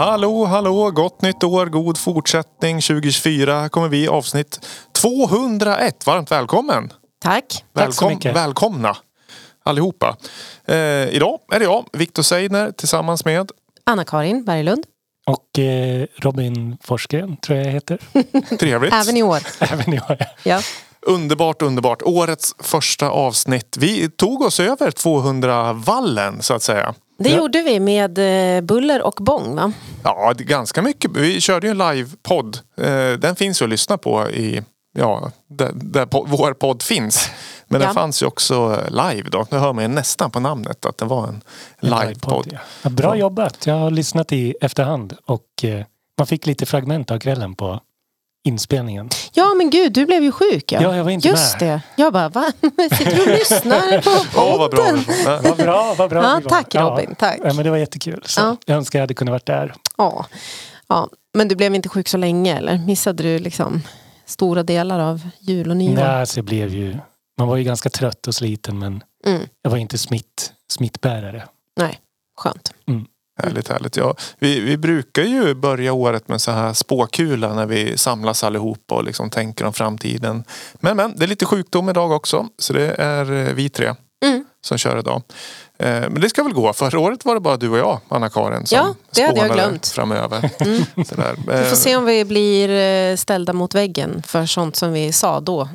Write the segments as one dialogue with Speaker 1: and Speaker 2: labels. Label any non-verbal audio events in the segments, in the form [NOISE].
Speaker 1: Hallå, hallå, gott nytt år, god fortsättning 2024. Här kommer vi avsnitt 201. Varmt välkommen!
Speaker 2: Tack.
Speaker 3: Tack så
Speaker 1: Välkom,
Speaker 3: mycket.
Speaker 1: välkomna allihopa. Eh, idag är det jag, Viktor Seidner, tillsammans med
Speaker 2: Anna-Karin Berglund.
Speaker 3: Och eh, Robin Forsgren tror jag jag heter. [LAUGHS]
Speaker 1: Trevligt.
Speaker 2: Även i år. [LAUGHS]
Speaker 3: Även jag.
Speaker 2: Ja.
Speaker 1: Underbart, underbart. Årets första avsnitt. Vi tog oss över 200-vallen så att säga.
Speaker 2: Det
Speaker 3: Ja.
Speaker 2: gjorde vi med eh, buller och bång va?
Speaker 1: Ja, det är ganska mycket. Vi körde ju en livepodd. Eh, Den finns ju att lyssna på i, ja, där, där po- vår podd finns. Men den
Speaker 2: Ja.
Speaker 1: fanns ju också live då. Nu hör man ju nästan på namnet att det var en livepodd.
Speaker 3: Ja. Ja, bra
Speaker 1: Ja.
Speaker 3: jobbat. Jag har lyssnat i efterhand och eh, man fick lite fragment av kvällen på inspelningen.
Speaker 2: Ja men gud, du blev ju sjuk ja.
Speaker 3: Ja, jag var inte
Speaker 2: Just
Speaker 3: med.
Speaker 2: det. Jag bara, va? [LAUGHS] Sitter du och lyssnar på
Speaker 1: Åh, vad bra.
Speaker 2: podden?
Speaker 1: Ja.
Speaker 3: Vad bra, vad bra
Speaker 2: Ja, tack, Robin, tack.
Speaker 3: Ja, men det var jättekul. Så
Speaker 2: Ja.
Speaker 3: Jag önskar jag hade kunnat varit där.
Speaker 2: Ja. ja. Men du blev inte sjuk så länge eller? Missade du liksom stora delar av jul och nyår?
Speaker 3: Nej, alltså jag blev ju, man var ju ganska trött och sliten men
Speaker 2: Mm.
Speaker 3: jag var inte smitt, smittbärare.
Speaker 2: Nej, skönt.
Speaker 1: Härligt, härligt. Ja, vi, vi brukar ju börja året med så här spåkula när vi samlas allihopa och liksom tänker om framtiden. Men, men, det är lite sjukdom idag också. Så det är eh, vi tre
Speaker 2: Mm.
Speaker 1: som kör idag. Eh, Men det ska väl gå. Förra året var det bara du och jag, Anna-Karin, som
Speaker 2: Ja, det hade jag glömt.
Speaker 1: framöver. [LAUGHS]
Speaker 2: Mm. Vi
Speaker 1: Eh,
Speaker 2: får se om vi blir eh, ställda mot väggen för sånt som vi sa då.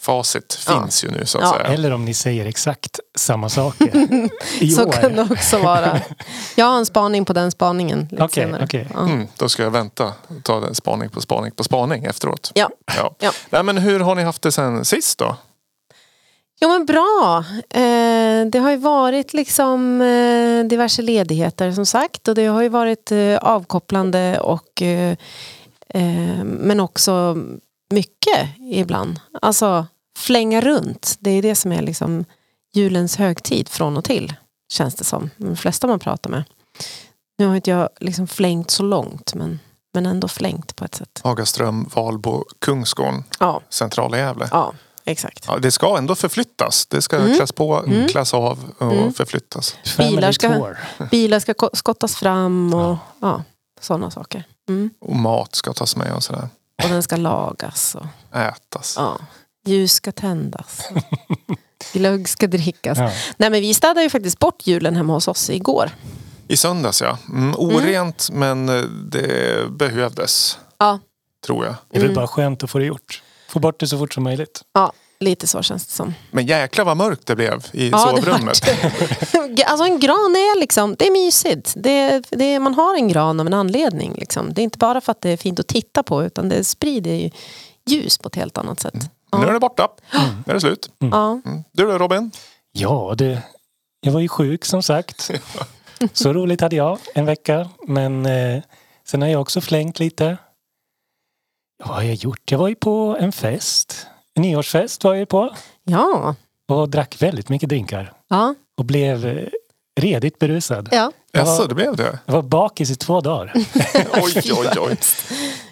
Speaker 1: Facit
Speaker 2: Ja.
Speaker 1: finns ju nu så att
Speaker 2: Ja.
Speaker 1: säga.
Speaker 3: Eller om ni säger exakt samma saker [LAUGHS] i
Speaker 2: Så
Speaker 3: år.
Speaker 2: kan det också vara. Jag har en spaning på den spaningen lite
Speaker 3: Okej,
Speaker 2: senare.
Speaker 3: okej.
Speaker 2: Ja.
Speaker 1: Mm, då ska jag vänta och ta en spaning på spaning på spaning efteråt.
Speaker 2: Ja.
Speaker 1: Ja.
Speaker 2: Ja.
Speaker 1: Nej, men hur har ni haft det sen sist då?
Speaker 2: Jo men bra. Eh, det har ju varit liksom eh, diverse ledigheter som sagt och det har ju varit eh, avkopplande och eh, eh, men också mycket ibland. Alltså flänga runt. Det är det som är liksom julens högtid från och till känns det som. De flesta man pratar med. Nu har inte jag liksom flängt så långt men, men ändå flängt på ett sätt.
Speaker 1: Hagaström, Valbo, Kungsgården,
Speaker 2: Ja,
Speaker 1: centrala Gävle.
Speaker 2: ja exakt.
Speaker 1: Ja, det ska ändå förflyttas. Det ska
Speaker 2: Mm.
Speaker 1: kläs på,
Speaker 2: Mm.
Speaker 1: kläs av och
Speaker 2: Mm.
Speaker 1: förflyttas.
Speaker 2: Bilar ska-. Bilar ska ko- skottas fram och ja, sådana saker. Mm.
Speaker 1: Och mat ska tas med och sådär.
Speaker 2: Och den ska lagas. Och,
Speaker 1: Ätas.
Speaker 2: ja. Ljus ska tändas. [LAUGHS] Glögg ska drickas.
Speaker 3: Ja.
Speaker 2: Nej men vi städade ju faktiskt bort julen hemma hos oss igår.
Speaker 1: I söndags ja. Mm, orent men eh, det behövdes.
Speaker 2: Ja.
Speaker 1: Tror jag.
Speaker 3: Det är väl
Speaker 2: Mm.
Speaker 3: bara skönt att få det gjort. Få bort det så fort som möjligt.
Speaker 2: Ja, lite så känns det som.
Speaker 1: Men jäklar vad mörkt det blev i
Speaker 2: Ja, det
Speaker 1: sovrummet.
Speaker 2: Alltså en gran är liksom, det är mysigt. Det, det, man har en gran av en anledning. Liksom. Det är inte bara för att det är fint att titta på utan det sprider ju ljus på ett helt annat sätt.
Speaker 1: Nu är
Speaker 2: Ja.
Speaker 1: det borta. Nu är det slut.
Speaker 2: Ja.
Speaker 1: Mm. Du då Robin?
Speaker 3: Ja, det, jag var ju sjuk som sagt. [LAUGHS] Så roligt hade jag en vecka. Men eh, sen har jag också flängt lite. Ja, vad har jag gjort? Jag var ju på en fest. Nyårsfest var jag ju på.
Speaker 2: Ja.
Speaker 3: Och drack väldigt mycket drinkar.
Speaker 2: Ja.
Speaker 3: Och blev eh, redigt berusad.
Speaker 2: ja.
Speaker 3: Jag var-
Speaker 1: Jaså, det blev det?
Speaker 3: Jag var bakis i två dagar. [LAUGHS] [LAUGHS]
Speaker 1: Oj, oj, oj.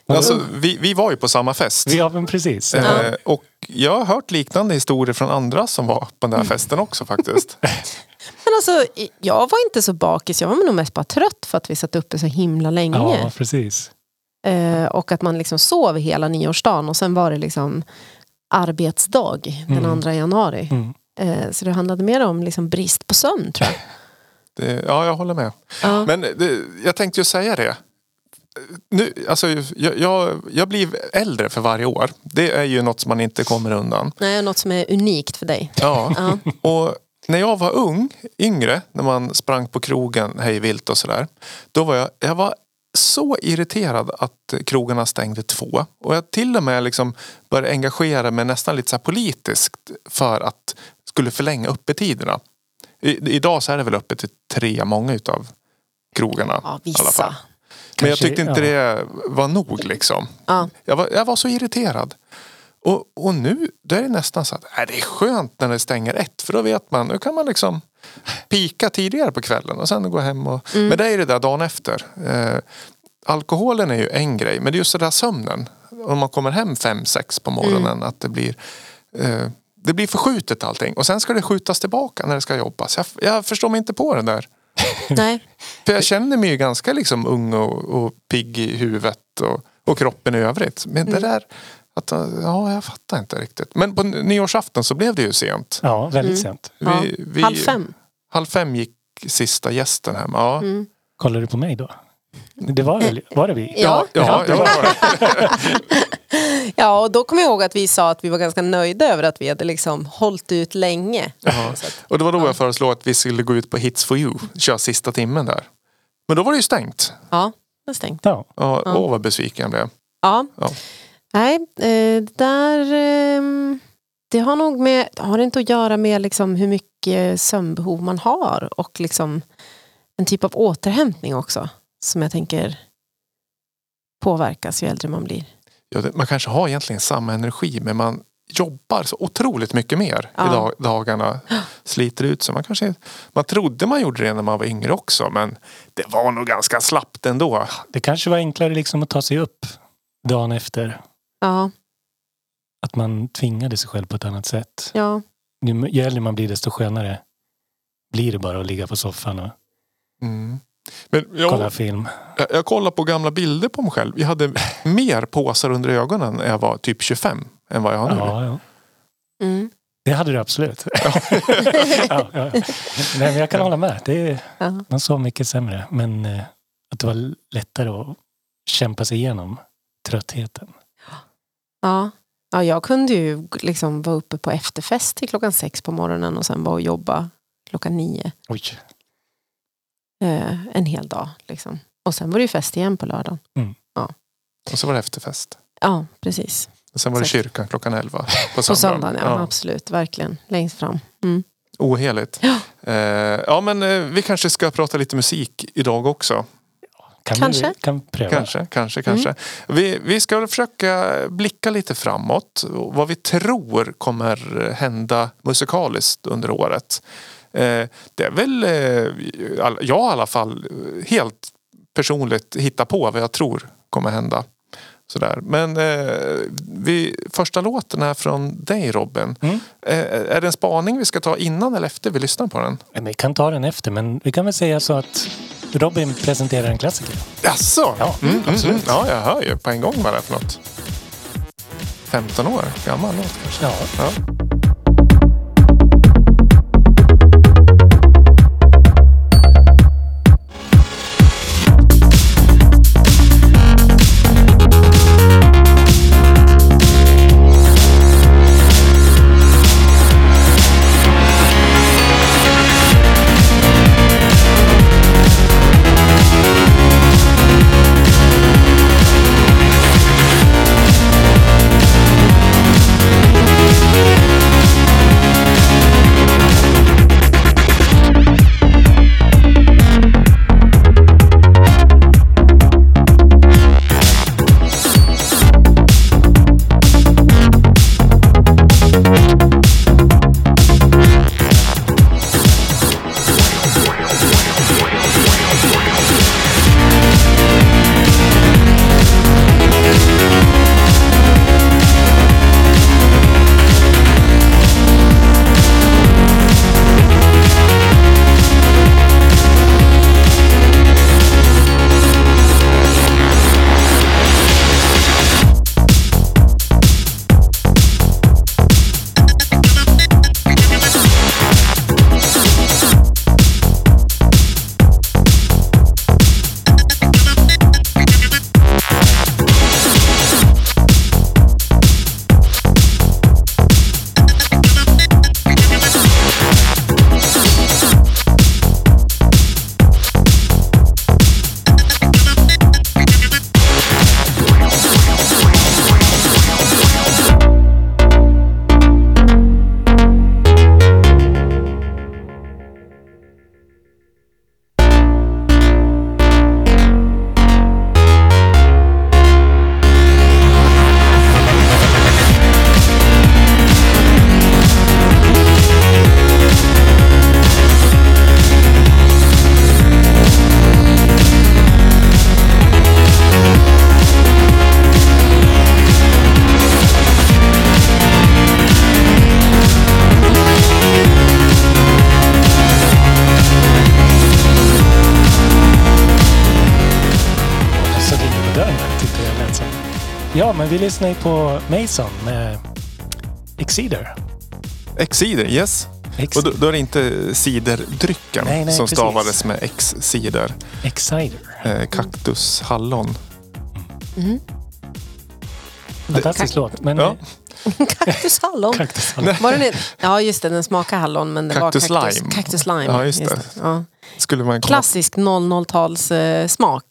Speaker 1: Alltså, vi, vi var ju på samma fest.
Speaker 3: Ja, men precis.
Speaker 1: Eh, och jag har hört liknande historier från andra som var på den här festen också faktiskt. [LAUGHS]
Speaker 2: Men alltså, jag var inte så bakis. Jag var nog mest bara trött för att vi satt uppe så himla länge.
Speaker 3: Ja, precis.
Speaker 2: Eh, och att man liksom sov hela nyårsdagen och sen var det liksom arbetsdag den
Speaker 3: Mm.
Speaker 2: 2 januari.
Speaker 3: Mm.
Speaker 2: Eh, så det handlade mer om liksom brist på sömn tror jag. [LAUGHS]
Speaker 1: Det, ja, jag håller med.
Speaker 2: Ja.
Speaker 1: Men det, jag tänkte ju säga det. Nu, alltså, jag, jag, jag blir äldre för varje år. Det är ju något som man inte kommer undan.
Speaker 2: Nej, något som är unikt för dig.
Speaker 1: Ja.
Speaker 2: Ja. [LAUGHS]
Speaker 1: Och när jag var ung, yngre, när man sprang på krogen hej vilt och sådär. Då var jag, jag var så irriterad att krogarna stängde två. Och jag till och med liksom började engagera mig nästan lite så politiskt för att skulle förlänga öppettiderna. I, idag så är det väl öppet till tre, många utav krogarna.
Speaker 2: Ja, vissa.
Speaker 1: Men jag tyckte inte
Speaker 3: ja.
Speaker 1: det var nog liksom.
Speaker 2: Ja.
Speaker 1: Jag var, jag var så irriterad. Och, och nu då är det nästan så att äh, det är skönt när det stänger ett. För då vet man, nu kan man liksom pika tidigare på kvällen och sen gå hem. Och,
Speaker 2: Mm.
Speaker 1: Men det är det där dagen efter. Eh, alkoholen är ju en grej, men det är just det där sömnen. Om man kommer hem fem, sex på morgonen,
Speaker 2: Mm.
Speaker 1: att det blir eh, det blir förskjutet allting. Och sen ska det skjutas tillbaka när det ska jobbas. Jag, jag förstår mig inte på det där. [LAUGHS]
Speaker 2: Nej.
Speaker 1: För jag känner mig ju ganska liksom ung och, och pigg i huvudet och, och kroppen i övrigt. Men det
Speaker 2: Mm.
Speaker 1: där, att, ja jag fattar inte riktigt. Men på nyårsafton så blev det ju sent.
Speaker 3: Ja, väldigt
Speaker 2: Mm.
Speaker 3: sent.
Speaker 2: Ja.
Speaker 1: Vi, vi,
Speaker 2: Halv fem.
Speaker 1: Halv fem gick sista gästen hem. Ja,
Speaker 2: Mm.
Speaker 3: Kollar du på mig då? Det var, väl, var det vi?
Speaker 2: Ja.
Speaker 1: ja, ja, det var det. [LAUGHS]
Speaker 2: Ja, och då kommer jag ihåg att vi sa att vi var ganska nöjda över att vi hade liksom hållit ut länge.
Speaker 1: Ja. Och det var då jag föreslog att vi skulle gå ut på Hits for you. Köra sista timmen där. Men då var det ju stängt.
Speaker 2: Ja, det är stängt.
Speaker 3: Ja.
Speaker 1: Ja,
Speaker 2: Ja.
Speaker 1: Åh vad besviken jag blev.
Speaker 2: Ja.
Speaker 1: Ja.
Speaker 2: Nej, eh, det där... ehm, Det har nog med, har det inte att göra med liksom hur mycket sömnbehov man har och liksom en typ av återhämtning också som jag tänker påverkas ju äldre man blir.
Speaker 1: Ja, man kanske har egentligen samma energi men man jobbar så otroligt mycket mer
Speaker 2: Ja.
Speaker 1: i dag, dagarna. Sliter ut sig. Man, kanske, man trodde man gjorde det när man var yngre också men det var nog ganska slappt ändå.
Speaker 3: Det kanske var enklare liksom att ta sig upp dagen efter.
Speaker 2: Ja,
Speaker 3: Att man tvingade sig själv på ett annat sätt.
Speaker 2: ja,
Speaker 3: ju äldre man blir desto skönare blir det bara att ligga på soffan och
Speaker 1: Mm. Men
Speaker 3: kolla
Speaker 1: jag,
Speaker 3: film.
Speaker 1: jag, jag kollar på gamla bilder på mig själv. Jag hade [LAUGHS] mer påsar under ögonen när jag var typ 25 än vad jag har nu.
Speaker 3: Ja, ja.
Speaker 2: mm,
Speaker 3: Det hade du absolut. ja, [LAUGHS] ja. Nej, men jag kan hålla med. Det är,
Speaker 2: ja.
Speaker 3: man sov mycket sämre. Men eh, att det var lättare att kämpa sig igenom tröttheten.
Speaker 2: Ja. ja, jag kunde ju liksom vara uppe på efterfest till klockan sex på morgonen och sen vara och jobba klockan nio
Speaker 3: Oj.
Speaker 2: eh, en hel dag. Liksom. Och sen var det ju fest igen på lördagen.
Speaker 1: Och så var det efterfest.
Speaker 2: Ja, precis.
Speaker 1: Och sen var det
Speaker 2: Exakt.
Speaker 1: kyrkan klockan 11 på [LAUGHS]
Speaker 2: På
Speaker 1: söndagen.
Speaker 2: söndagen, ja, absolut. Verkligen. Längst fram. Mm.
Speaker 1: Oheligt.
Speaker 2: Ja.
Speaker 1: Eh, ja men eh, vi kanske ska prata lite musik idag också.
Speaker 3: Kan
Speaker 2: Kanske.
Speaker 3: Vi kan pröva.
Speaker 1: Kanske, kanske, kanske. Vi, vi ska väl försöka blicka lite framåt. Vad vi tror kommer hända musikaliskt under året. Eh, det är väl, eh, jag i alla fall, helt personligt hitta på vad jag tror kommer hända. Sådär. Men eh, vi, första låten är från dig Robin.
Speaker 3: Mm.
Speaker 1: Eh, är det en spaning vi ska ta innan eller efter vi lyssnar på den?
Speaker 3: Vi kan ta den efter, men vi kan väl säga så att Robin presenterar en klassiker.
Speaker 1: Jaså?
Speaker 3: Ja,
Speaker 1: mm, mm,
Speaker 3: absolut.
Speaker 1: mm. Ja, jag hör ju på en gång vad det är för något. 15 år gammal låt kanske.
Speaker 3: Ja.
Speaker 1: Ja.
Speaker 3: Lyssnar ju på Mason med Exceeder.
Speaker 1: X-cider, yes.
Speaker 3: Ex-
Speaker 1: Och då, då är det inte ciderdrycken
Speaker 3: Nej, nej,
Speaker 1: som
Speaker 3: precis.
Speaker 1: stavades med X-cider.
Speaker 3: Exciter.
Speaker 1: Eh, kaktushallon.
Speaker 2: Mm.
Speaker 3: Fantastisk låt. Men
Speaker 1: Ja. [LAUGHS]
Speaker 2: Kaktushallon.
Speaker 3: kaktushallon.
Speaker 2: Var den, ja just det, den smakar hallon men det
Speaker 1: Cactus
Speaker 2: var kaktus,
Speaker 1: lime.
Speaker 2: Cactus lime.
Speaker 1: Ja, just det.
Speaker 2: Ja.
Speaker 1: Skulle man komma...
Speaker 2: Klassisk 00-tals eh, smak.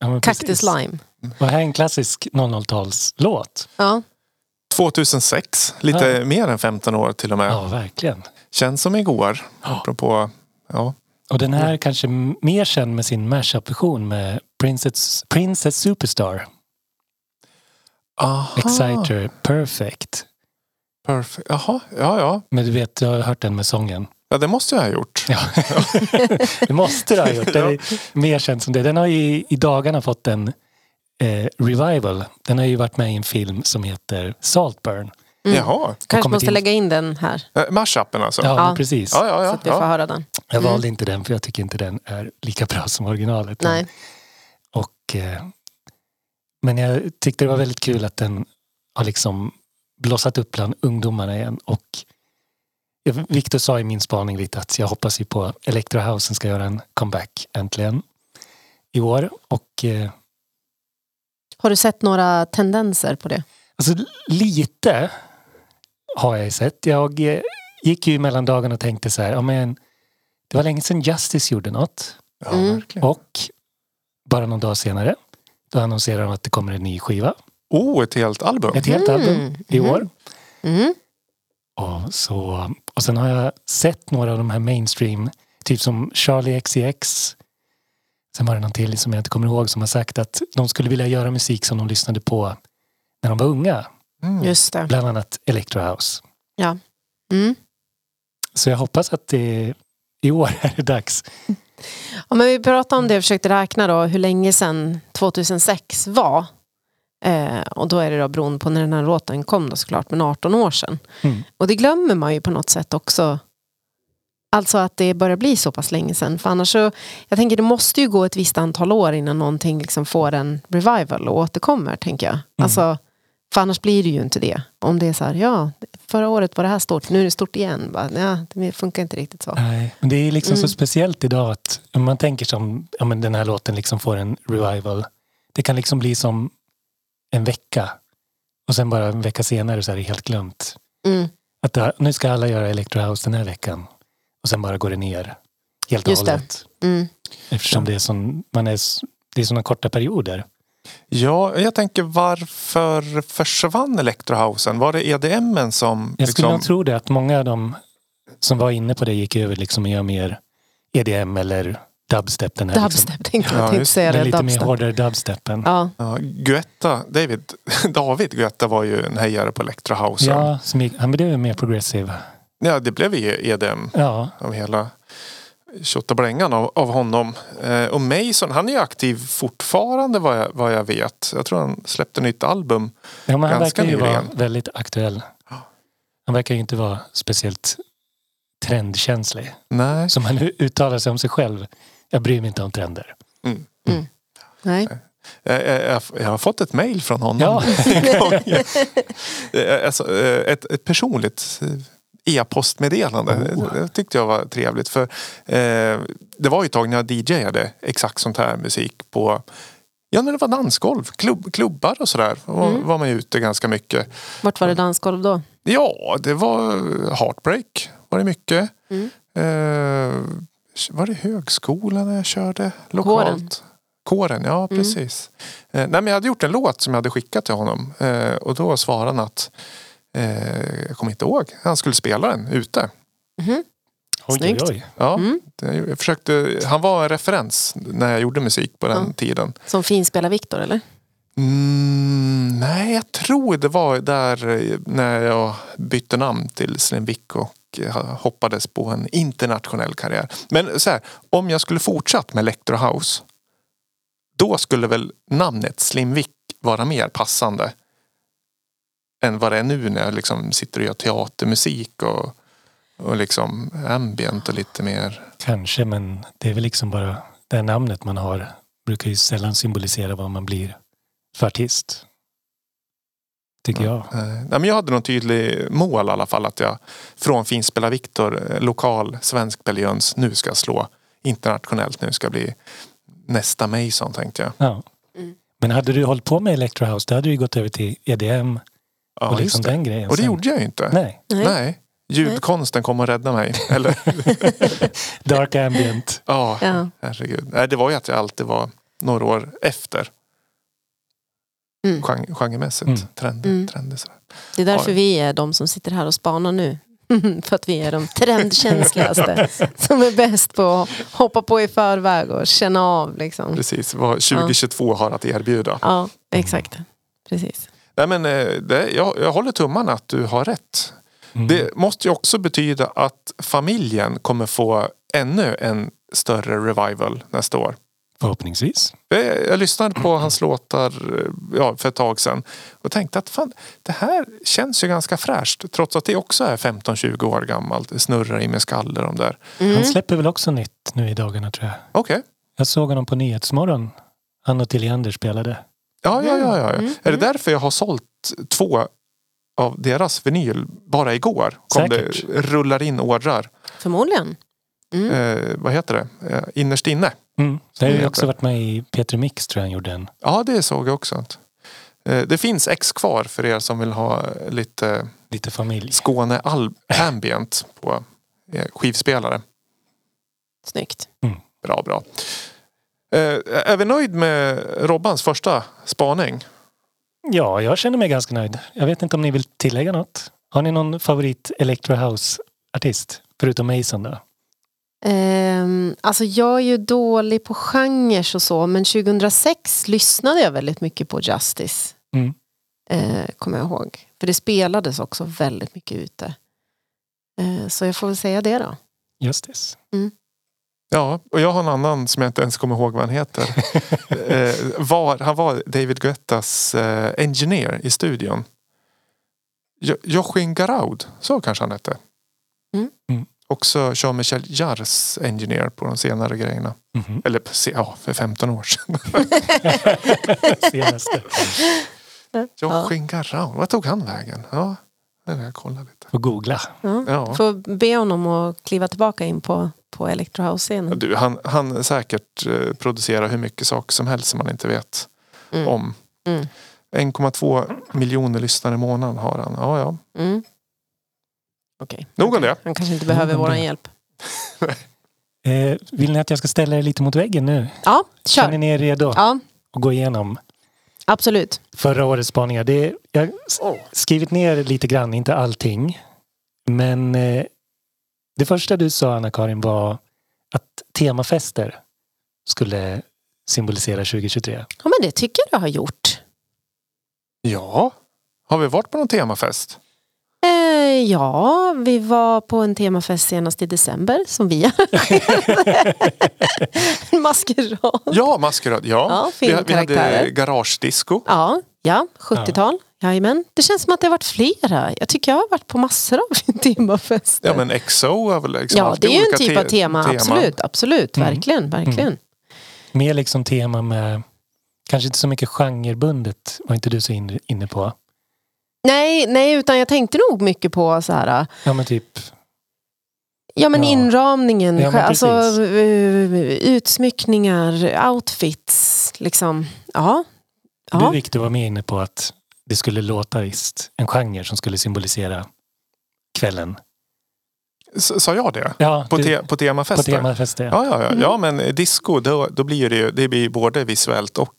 Speaker 3: Ja, precis.
Speaker 2: lime.
Speaker 3: Och här är en klassisk 00-talslåt.
Speaker 2: Ja.
Speaker 1: 2006, lite
Speaker 3: Ja.
Speaker 1: mer än 15 år till och med.
Speaker 3: Ja, verkligen.
Speaker 1: Känns som igår.
Speaker 3: Ja.
Speaker 1: Apropå, ja.
Speaker 3: Och den här kanske mer känd med sin mashup-version med Princess, Princess Superstar.
Speaker 1: Aha,
Speaker 3: Exciter Perfect.
Speaker 1: Perfect. Jaha, ja ja.
Speaker 3: Men du vet, jag har hört den med sången.
Speaker 1: Ja, det måste jag ha gjort.
Speaker 3: Ja. [LAUGHS] det måste du ha gjort. Den är mer känd som det. Den har ju i dagarna fått en eh, revival. Den har ju varit med i en film som heter Saltburn.
Speaker 2: Mm.
Speaker 1: Jaha.
Speaker 2: Kanske måste
Speaker 3: in-
Speaker 2: lägga in den här.
Speaker 1: Eh, Mashupen alltså?
Speaker 3: Ja,
Speaker 1: Ja,
Speaker 3: precis.
Speaker 1: ja, ja.
Speaker 2: så att vi får höra den.
Speaker 3: Jag valde inte den för jag tycker inte den är lika bra som originalet.
Speaker 2: Nej.
Speaker 3: Och, eh, men jag tyckte det var väldigt kul att den har liksom blossat upp bland ungdomarna igen. Och Victor sa i min spaning lite att jag hoppas ju på Electrohousen ska göra en comeback äntligen i år. Och eh,
Speaker 2: Har du sett några tendenser på det?
Speaker 3: alltså lite har jag sett. Jag eh, gick ju mellan dagarna och tänkte så här, ja men det var länge sedan Justice gjorde något.
Speaker 1: ja
Speaker 2: Mm.
Speaker 3: Och bara någon dag senare då annonserar de att det kommer en ny skiva.
Speaker 1: Oh, ett helt album.
Speaker 3: Ett helt
Speaker 2: Mm.
Speaker 3: album i
Speaker 2: Mhm.
Speaker 3: år.
Speaker 2: Mm.
Speaker 3: Och, så, och sen har jag sett några av de här mainstream, typ som Charlie XCX. Sen var det någon till som jag inte kommer ihåg som har sagt att de skulle vilja göra musik som de lyssnade på när de var unga.
Speaker 1: Mm.
Speaker 2: Just det.
Speaker 3: Bland annat Electro House.
Speaker 2: Mm.
Speaker 3: Så jag hoppas att det i år är det dags.
Speaker 2: Ja, men vi pratade om det och försökte räkna då hur länge sedan 2006 var. Eh, och då är det då beroende på när den här låten kom då såklart, men 18 år sedan.
Speaker 3: Mm.
Speaker 2: Och det glömmer man ju på något sätt också. Alltså att det börjar bli så pass länge sedan. För annars så, jag tänker det måste ju gå ett visst antal år innan någonting liksom får en revival och återkommer, tänker jag. Alltså, för annars blir det ju inte det. Om det är så här, ja, förra året var det här stort, nu är det stort igen. Bara, ja, det funkar inte riktigt så.
Speaker 3: Nej, men det är liksom
Speaker 2: Mm.
Speaker 3: så speciellt idag att om man tänker som ja, men den här låten liksom får en revival. Det kan liksom bli som en vecka och sen bara en vecka senare så är det helt glömt.
Speaker 2: Mm.
Speaker 3: Att nu ska alla göra Electro House den här veckan och sen bara går det ner helt och
Speaker 2: Just det.
Speaker 3: hållet.
Speaker 2: Mm.
Speaker 3: Eftersom det är, sån, man är, det är såna korta perioder.
Speaker 1: Ja, jag tänker varför försvann Electrohousen? Var det EDMen som...
Speaker 3: Jag skulle
Speaker 1: liksom-
Speaker 3: nog tro det att många av dem som var inne på det gick över liksom och gör mer EDM eller dubstep. Den här liksom,
Speaker 2: Dubstep tänkte jag,
Speaker 1: Ja,
Speaker 2: säga det.
Speaker 3: lite mer
Speaker 2: Dubstep.
Speaker 3: hårdare dubstepen.
Speaker 2: Ja.
Speaker 1: Ja, Guetta, David, [LAUGHS] David Guetta var ju en hejare på Electrohousen.
Speaker 3: Ja, som gick, han blev mer progressive.
Speaker 1: Ja, det blev ju EDM
Speaker 3: Ja,
Speaker 1: av hela tjottablängan av, av honom. Eh, och Mason, han är ju aktiv fortfarande vad jag, vad jag vet. Jag tror han släppte nytt album.
Speaker 3: ja men han
Speaker 1: Ganska
Speaker 3: verkar ju vara väldigt aktuell. Han verkar ju inte vara speciellt trendkänslig.
Speaker 1: Nej.
Speaker 3: Som han uttalar sig om sig själv. Jag bryr mig inte om trender.
Speaker 2: Nej.
Speaker 1: Jag, jag, jag, jag har fått ett mail från honom.
Speaker 3: Ja. [LAUGHS]
Speaker 1: Eh, alltså, eh, ett, ett personligt eh, e-postmeddelande.
Speaker 3: Oh.
Speaker 1: Det, tyckte jag var trevligt. För eh, Det var ju ett tag när jag DJade exakt sånt här musik på Ja, när det var dansgolv, klubb, klubbar och sådär. Var,
Speaker 2: Mm.
Speaker 1: var man ju ute ganska mycket.
Speaker 2: Vart var det dansgolv då?
Speaker 1: Ja, det var Heartbreak. Var det mycket.
Speaker 2: Mm.
Speaker 1: Eh, var det högskolan när jag körde lokalt?
Speaker 2: Kåren.
Speaker 1: Kåren, ja
Speaker 2: Mm.
Speaker 1: precis. Eh, nej, men jag hade gjort en låt som jag hade skickat till honom. Eh, och då svarade han att eh, jag kommer inte ihåg. Han skulle spela den ute.
Speaker 3: Oj,
Speaker 2: Snyggt.
Speaker 3: oj, oj.
Speaker 1: Ja,
Speaker 2: Mm.
Speaker 1: jag försökte, han var en referens när jag gjorde musik på den
Speaker 2: Ja.
Speaker 1: tiden.
Speaker 2: Som finspelar Viktor eller?
Speaker 1: Mm, nej, jag tror det var där eh, när jag bytte namn till Slim Vick och eh, hoppades på en internationell karriär. Men så här, om jag skulle fortsatt med Electro House då skulle väl namnet Slim Vick vara mer passande än vad det är nu när jag liksom sitter och gör teatermusik och, och liksom ambient och lite mer.
Speaker 3: Kanske, men det är väl liksom bara det här namnet man har brukar ju sällan symbolisera vad man blir för artist. tycker jag.
Speaker 1: Eh, nej, men jag hade någon tydlig mål i alla fall att jag från Finspela Viktor, eh, lokal svensk Belgians, nu ska slå internationellt. Nu ska bli nästa Mason tänkte jag.
Speaker 3: Ja.
Speaker 2: Mm.
Speaker 3: Men hade du hållit på med Electro House då hade du ju gått över till EDM
Speaker 1: Ja,
Speaker 3: och liksom den grejen.
Speaker 1: Och det
Speaker 3: sen.
Speaker 1: gjorde jag ju inte.
Speaker 3: Nej,
Speaker 2: Nej.
Speaker 1: Nej. Ljudkonsten kom och räddade mig. [LAUGHS] Eller,
Speaker 3: Dark Ambient.
Speaker 1: ja,
Speaker 2: Ja.
Speaker 1: herregud. Nej, det var ju att jag alltid var några år efter.
Speaker 2: Mm.
Speaker 1: Gen- Genremässigt.
Speaker 3: Mm.
Speaker 1: Trend,
Speaker 2: Mm.
Speaker 1: Trender, sådär.
Speaker 2: Det är därför
Speaker 1: Ja.
Speaker 2: vi är de som sitter här och spanar nu. [LAUGHS] För att vi är de trendkänsligaste [LAUGHS] som är bäst på att hoppa på i förväg och känna av. Liksom.
Speaker 1: Precis, vad 2022 har att erbjuda.
Speaker 2: Ja, exakt. Precis.
Speaker 1: Nej, men, eh, det, jag, jag håller tummarna att du har rätt.
Speaker 3: Mm.
Speaker 1: Det måste ju också betyda att familjen kommer få ännu en större revival nästa år.
Speaker 3: Förhoppningsvis.
Speaker 1: Jag, jag lyssnade på hans låtar eh, ja, för ett tag sedan och tänkte att fan, det här känns ju ganska fräscht trots att det också är 15-20 år gammalt. Det snurrar i min skalle de där.
Speaker 2: Mm.
Speaker 3: Han släpper väl också nytt nu i dagarna tror jag.
Speaker 1: Okej,
Speaker 3: Jag såg honom på Nyhetsmorgon. Han och Tilliander spelade.
Speaker 1: Ja, ja, ja, ja.
Speaker 2: Mm,
Speaker 1: Är det
Speaker 2: mm.
Speaker 1: därför jag har sålt två av deras vinyl bara igår? Kom
Speaker 3: Säkert.
Speaker 1: det rullar in ordrar.
Speaker 2: Förmodligen. Mm.
Speaker 1: Eh, vad heter det? Eh, innerst inne.
Speaker 3: Mm. Det har ju också varit med i Peter Mix tror jag han gjorde en.
Speaker 1: Ja, det såg jag också. Eh, Det finns ex kvar för er som vill ha lite
Speaker 3: Lite familj.
Speaker 1: Skåne Ambient på eh, skivspelare.
Speaker 2: Snyggt.
Speaker 1: Bra, bra. Eh, Är vi nöjd med Robbans första spaning?
Speaker 3: Ja, jag känner mig ganska nöjd. Jag vet inte om ni vill tillägga något. Har ni någon favorit Electro House-artist? Förutom Mason då?
Speaker 2: Ehm, alltså jag är ju dålig på genrer och så men 2006 lyssnade jag väldigt mycket på Justice.
Speaker 3: Mm.
Speaker 2: Eh, kommer jag ihåg. För det spelades också väldigt mycket ute. Eh, så jag får väl säga det då.
Speaker 3: Justice.
Speaker 1: Ja, och jag har en annan som jag inte ens kommer ihåg vad han heter. [LAUGHS] eh, var, han var David Guettas eh, engineer i studion. Jo- Joachim Garaud, så kanske han hette.
Speaker 2: Mm.
Speaker 3: Mm.
Speaker 1: Också Jean-Michel Jarres engineer på de senare grejerna.
Speaker 3: Mhm.
Speaker 1: Eller ja, för 15 år sedan. [LAUGHS]
Speaker 3: Senaste. [LAUGHS]
Speaker 1: Joachim Garaud, vad tog han vägen? Ja, det vill jag kolla lite.
Speaker 3: Får googla.
Speaker 2: Ja.
Speaker 1: Ja.
Speaker 2: Får be honom att kliva tillbaka in på, på Electro House-scenen.
Speaker 1: Du, han, han säkert eh, producerar hur mycket saker som helst som man inte vet
Speaker 2: Mm.
Speaker 1: om.
Speaker 2: Mm.
Speaker 1: 1,2 miljoner lyssnare i månaden har han. Ja, ja.
Speaker 2: Mm. Okej.
Speaker 1: Nog om det.
Speaker 2: Han kanske inte behöver vår hjälp. [LAUGHS]
Speaker 3: Eh, vill ni att jag ska ställa er lite mot väggen nu?
Speaker 2: Ja,
Speaker 3: Känner
Speaker 2: kör.
Speaker 3: ni er redo
Speaker 2: Ja,
Speaker 3: att gå igenom
Speaker 2: absolut.
Speaker 3: förra årets spaningar? Det, jag har skrivit ner lite grann, inte allting. Men eh, det första du sa Anna-Karin var att temafester skulle symbolisera 2023.
Speaker 2: Ja, men det tycker jag har gjort.
Speaker 1: Ja. Har vi varit på någon temafest?
Speaker 2: Eh, ja, vi var på en temafest senast i december som vi [LAUGHS] maskerad.
Speaker 1: Ja, maskerad. Ja.
Speaker 2: Ja,
Speaker 1: vi, vi hade garagedisco.
Speaker 2: Ja, ja 70-tal. Jajamän. Det känns som att det har varit flera. Jag tycker jag har varit på massor av [LAUGHS] temafester.
Speaker 1: Ja, men XO är väl liksom
Speaker 2: ja det är ju en typ
Speaker 1: te-
Speaker 2: av tema.
Speaker 1: teman.
Speaker 2: Absolut, absolut.
Speaker 3: Mm.
Speaker 2: Verkligen, verkligen.
Speaker 3: Mer liksom tema med, kanske inte så mycket genrebundet, var inte du så in, inne på?
Speaker 2: Nej, nej, utan jag tänkte nog mycket på så här,
Speaker 3: Ja men typ,
Speaker 2: ja men
Speaker 3: Ja.
Speaker 2: inramningen,
Speaker 3: Ja, men
Speaker 2: alltså utsmyckningar, outfits, liksom. Ja.
Speaker 3: du
Speaker 2: ja.
Speaker 3: Victor var med inne på att det skulle låta visst, en genre som skulle symbolisera kvällen.
Speaker 1: S- Sa jag det?
Speaker 3: Ja,
Speaker 1: På,
Speaker 3: du,
Speaker 1: te- på
Speaker 3: på
Speaker 1: temafester?
Speaker 3: temafester.
Speaker 1: Ja, ja, ja.
Speaker 2: Mm.
Speaker 1: ja men disco då, då blir det ju det blir både visuellt och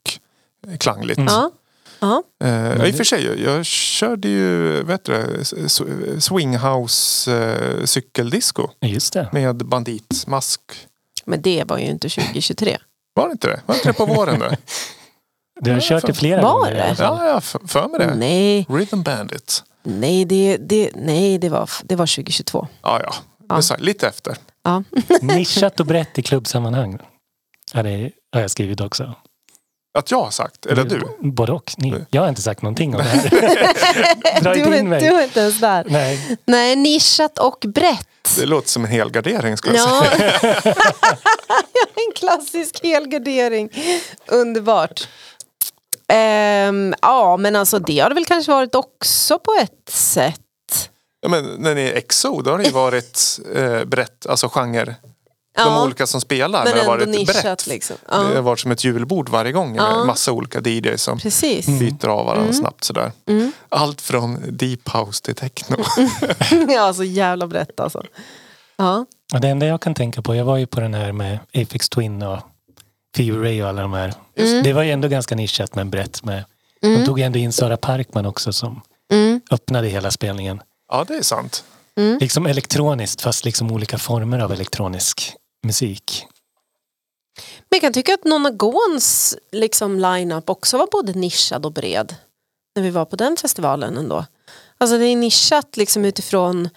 Speaker 1: klangligt.
Speaker 3: Mm.
Speaker 2: Ja. Ja.
Speaker 1: Ja, I och för sig, jag, körde ju vet du, swinghouse eh, cykeldisco
Speaker 3: Ja, Just det.
Speaker 1: med banditmask.
Speaker 2: Men det var ju inte 2023.
Speaker 1: Var det inte det? Var det inte det på våren? Då? [LAUGHS]
Speaker 3: Du har
Speaker 1: Ja,
Speaker 3: kört det flera
Speaker 2: Var
Speaker 3: gånger. i
Speaker 2: det?
Speaker 1: Ja, jag för mig det.
Speaker 2: Nej,
Speaker 1: Rhythm Bandit.
Speaker 2: nej, det, det, nej det, var, det var 2022.
Speaker 1: Ja, ja.
Speaker 2: Ja.
Speaker 1: Så Lite efter.
Speaker 2: Ja. [LAUGHS]
Speaker 3: Nischat och brett i klubbsammanhang. Ja, det har jag skrivit också.
Speaker 1: Att jag har sagt, eller du?
Speaker 3: Både och. Ni. Jag har inte sagt någonting om det här. [LAUGHS] Dra
Speaker 2: Du,
Speaker 3: inte in mig.
Speaker 2: du är inte ens där.
Speaker 3: Nej,
Speaker 2: Nej, nischat och brett.
Speaker 1: Det låter som en helgardering ska jag
Speaker 2: Ja.
Speaker 1: säga. [LAUGHS]
Speaker 2: en klassisk helgardering. Underbart. Ehm, ja, men alltså det har det väl kanske varit också på ett sätt.
Speaker 1: Ja, men när ni är EXO då har det ju [LAUGHS] varit eh, brett, alltså genre. De
Speaker 2: Ja,
Speaker 1: olika som spelar.
Speaker 2: men
Speaker 1: det har varit
Speaker 2: nischat
Speaker 1: brett.
Speaker 2: liksom.
Speaker 1: Det har
Speaker 2: Ja,
Speaker 1: varit som ett julbord varje gång med
Speaker 2: Ja.
Speaker 1: massa olika DJs som
Speaker 2: precis.
Speaker 1: byter av varandra
Speaker 2: Mm.
Speaker 1: snabbt sådär.
Speaker 2: Mm.
Speaker 1: Allt från deep house till techno. [LAUGHS]
Speaker 2: ja, så jävla brett alltså. Ja.
Speaker 3: Det enda jag kan tänka på, jag var ju på den här med Apex Twin och Fever Ray och alla de här.
Speaker 2: Mm.
Speaker 3: Det var ju ändå ganska nischat men brett med. De
Speaker 2: Mm.
Speaker 3: tog ändå in Sara Parkman också som
Speaker 2: Mm.
Speaker 3: öppnade hela spelningen.
Speaker 1: ja det är sant.
Speaker 2: Mm.
Speaker 3: Liksom elektroniskt fast liksom olika former av elektronisk musik.
Speaker 2: Men jag kan tycka att Nonna Gåns liksom line-up också var både nischad och bred. När vi var på den festivalen ändå. Alltså det är nischat liksom utifrån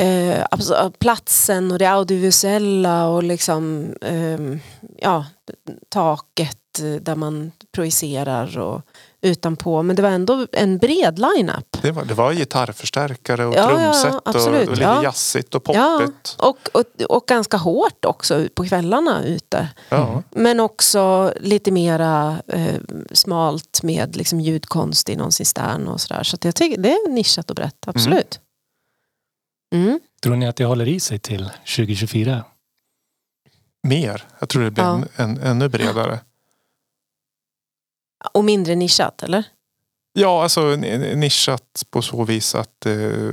Speaker 2: eh, alltså, platsen och det audiovisuella och liksom ehm, ja, taket eh, där man projicerar och utanpå. Men det var ändå en bred line-up.
Speaker 1: Det var, det var gitarrförstärkare och
Speaker 2: Ja, ja,
Speaker 1: trumset och,
Speaker 2: absolut,
Speaker 1: och lite
Speaker 2: ja.
Speaker 1: jazzigt och
Speaker 2: Ja,
Speaker 1: poppigt.
Speaker 2: och, och, och ganska hårt också på kvällarna ute.
Speaker 1: Ja.
Speaker 2: Men också lite mera eh, smalt med liksom ljudkonst i någon cistern och sådär. Så att jag tycker det är nischat och brett, absolut. Mm.
Speaker 3: Tror ni att det håller i sig till 2024?
Speaker 1: Mer. Jag tror det blir
Speaker 2: Ja.
Speaker 1: en, en, ännu bredare.
Speaker 2: Och mindre nischat, eller?
Speaker 1: Ja, alltså nischat på så vis att eh,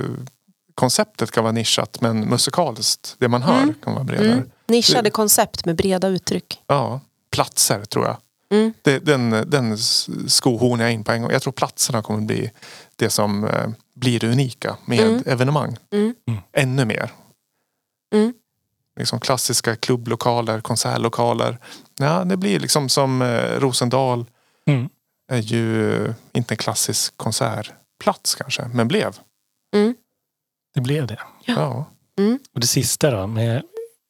Speaker 1: konceptet kan vara nischat men musikaliskt, det man hör
Speaker 2: Mm.
Speaker 1: kan vara bredare.
Speaker 2: Mm. Nischade koncept med breda uttryck.
Speaker 1: Ja, platser tror jag.
Speaker 2: Mm.
Speaker 1: Det, den, den skohornar jag in på en gång. Jag tror platserna kommer bli det som eh, blir det unika med
Speaker 2: Mm.
Speaker 1: evenemang.
Speaker 2: Mm.
Speaker 1: Ännu mer.
Speaker 2: Mm.
Speaker 1: Liksom klassiska klubblokaler, konsertlokaler. Ja, det blir liksom som eh, Rosendal
Speaker 3: Mm.
Speaker 1: är ju inte en klassisk konsertplats kanske, men blev.
Speaker 2: Mm.
Speaker 3: Det blev det.
Speaker 2: Ja.
Speaker 1: Ja.
Speaker 3: Och det sista då, med,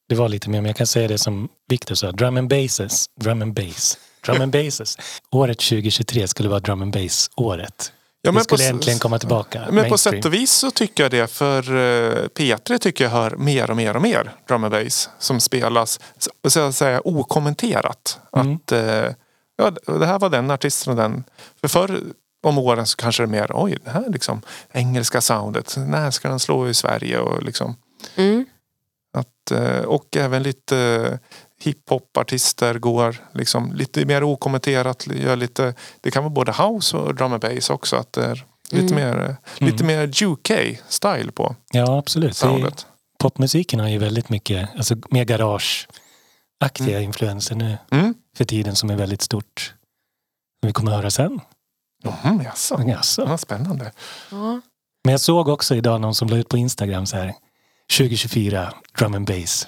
Speaker 3: det var lite mer, men jag kan säga det som Victor sa, drum and basses, drum and bass, drum and basses. Året 2023 skulle vara drum and bass året.
Speaker 1: Ja,
Speaker 3: det
Speaker 1: men på
Speaker 3: skulle äntligen komma tillbaka.
Speaker 1: Men på
Speaker 3: mainstream.
Speaker 1: sätt och vis så tycker jag det för eh, P3 tycker jag hör mer och mer och mer drum and bass som spelas så så att säga okommenterat.
Speaker 3: Mm.
Speaker 1: Att eh, ja, det här var den artisten och den. För förr om åren så kanske det är mer oj det här liksom engelska soundet. När ska den slå i Sverige och liksom
Speaker 2: Mm.
Speaker 1: att, eh, och även lite hiphop-artister går liksom lite mer okommenterat. Gör lite, det kan vara både house och drum and bass också. Att det är lite
Speaker 2: Mm.
Speaker 1: mer, eh, lite mer UK-style på
Speaker 3: Ja, absolut.
Speaker 1: Soundet.
Speaker 3: popmusiken har ju väldigt mycket, alltså mer garage-aktiga influenser nu
Speaker 1: Mm.
Speaker 3: för tiden som är väldigt stort. Vi kommer att höra sen.
Speaker 1: Mm, jaså.
Speaker 3: Jaså.
Speaker 1: Ja, spännande.
Speaker 2: Ja.
Speaker 3: Men jag såg också idag någon som la ut på Instagram så här 2024, drum and bass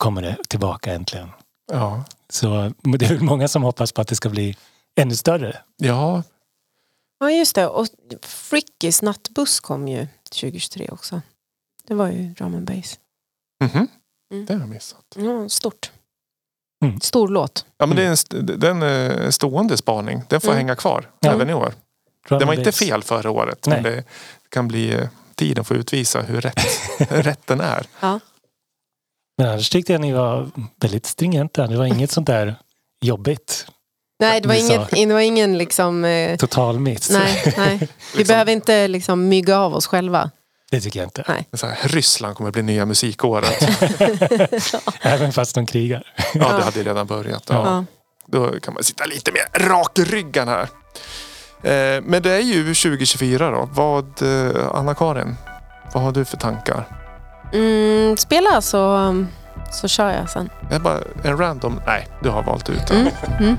Speaker 3: kommer det tillbaka äntligen.
Speaker 1: Ja.
Speaker 3: Så det är många som hoppas på att det ska bli ännu större.
Speaker 1: ja,
Speaker 2: ja, just det. Och Frickis nattbuss kom ju 2023 också. Det var ju drum and bass.
Speaker 1: mhm.
Speaker 2: Mm.
Speaker 1: det har jag missat.
Speaker 2: Ja, stort.
Speaker 3: Mm.
Speaker 2: Stor låt.
Speaker 1: Ja, men det är en, st- den är stående spaning. Den får
Speaker 2: Mm.
Speaker 1: hänga kvar
Speaker 3: Ja.
Speaker 1: även i år.
Speaker 3: Drum
Speaker 1: Det var inte fel förra året.
Speaker 3: Nej.
Speaker 1: Men det kan bli eh, tiden får utvisa hur rätt, [LAUGHS] rätt den är.
Speaker 3: Men annars tyckte jag ni var väldigt stringenta. Det var inget sånt där jobbigt.
Speaker 2: Nej, det var, inget, det var ingen liksom... Eh,
Speaker 3: Total miss.
Speaker 2: nej, nej. [LAUGHS] Vi
Speaker 1: Liksom-
Speaker 2: behöver inte liksom mygga av oss själva.
Speaker 3: Det tycker jag inte.
Speaker 2: Nej.
Speaker 1: Så här, Ryssland kommer bli nya musikåret. [LAUGHS]
Speaker 3: Även fast de krigar.
Speaker 1: Ja, det hade redan börjat. Ja.
Speaker 2: Ja.
Speaker 1: Då kan man sitta lite mer rak i ryggen här. Eh, men det är ju 2024 då. Vad, eh, Anna-Karin, vad har du för tankar?
Speaker 2: Mm, spela så, så kör jag sen.
Speaker 1: Är bara en random... Nej, du har valt ut den.
Speaker 2: Mm, mm.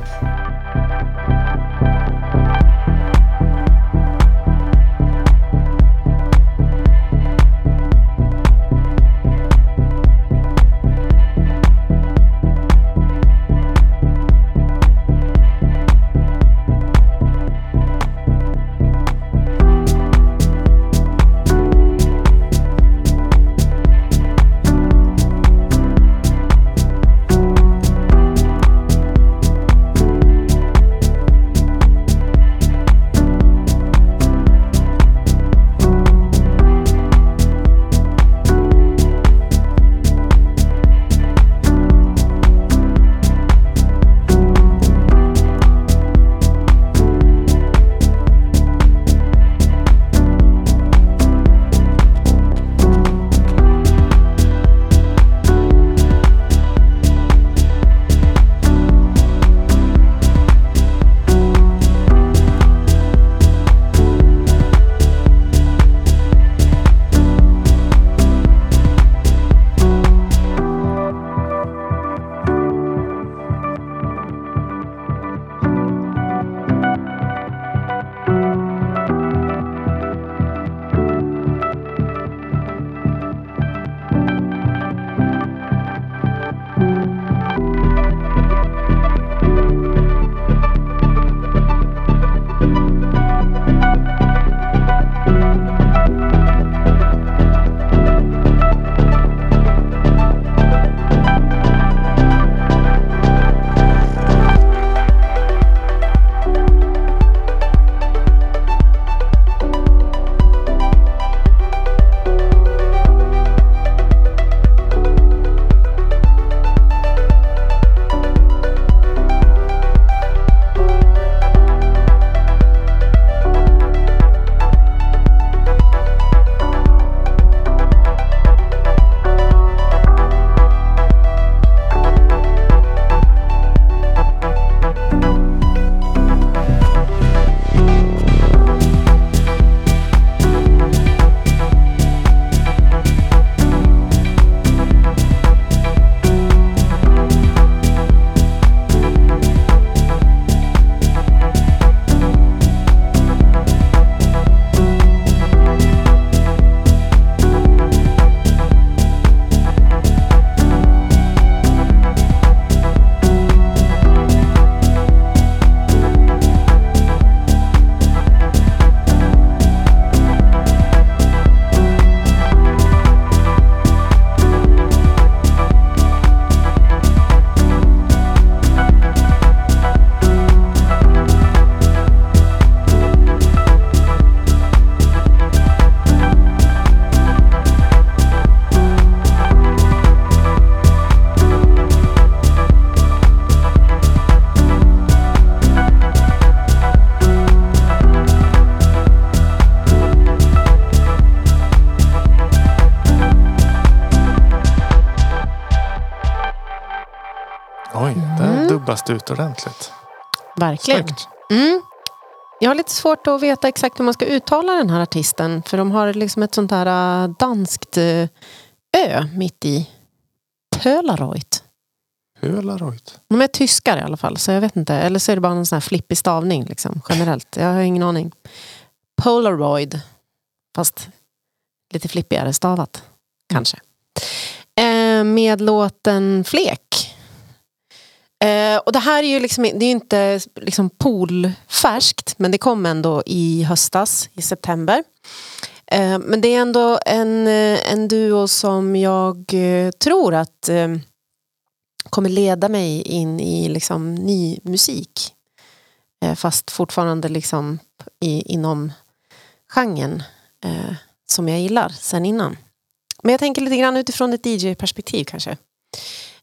Speaker 1: Det ut ordentligt.
Speaker 2: Verkligen. Mm. Jag har lite svårt att veta exakt hur man ska uttala den här artisten. För de har liksom ett sånt här äh, danskt äh, ö mitt i. Polaroid.
Speaker 1: Polaroid.
Speaker 2: De är tyskar i alla fall, så jag vet inte. Eller så är det bara någon sån här flippig stavning liksom, generellt. Jag har ingen aning. Polaroid. Fast lite flippigare stavat, kanske. Eh, med låten Flek. Eh, och det här är ju liksom, det är inte liksom poolfärskt, men det kom ändå i höstas, i september. Eh, men det är ändå en, eh, en duo som jag eh, tror att eh, kommer leda mig in i liksom ny musik. Eh, fast fortfarande liksom i, inom genren eh, som jag gillar sen innan. Men jag tänker lite grann utifrån ett DJ-perspektiv kanske.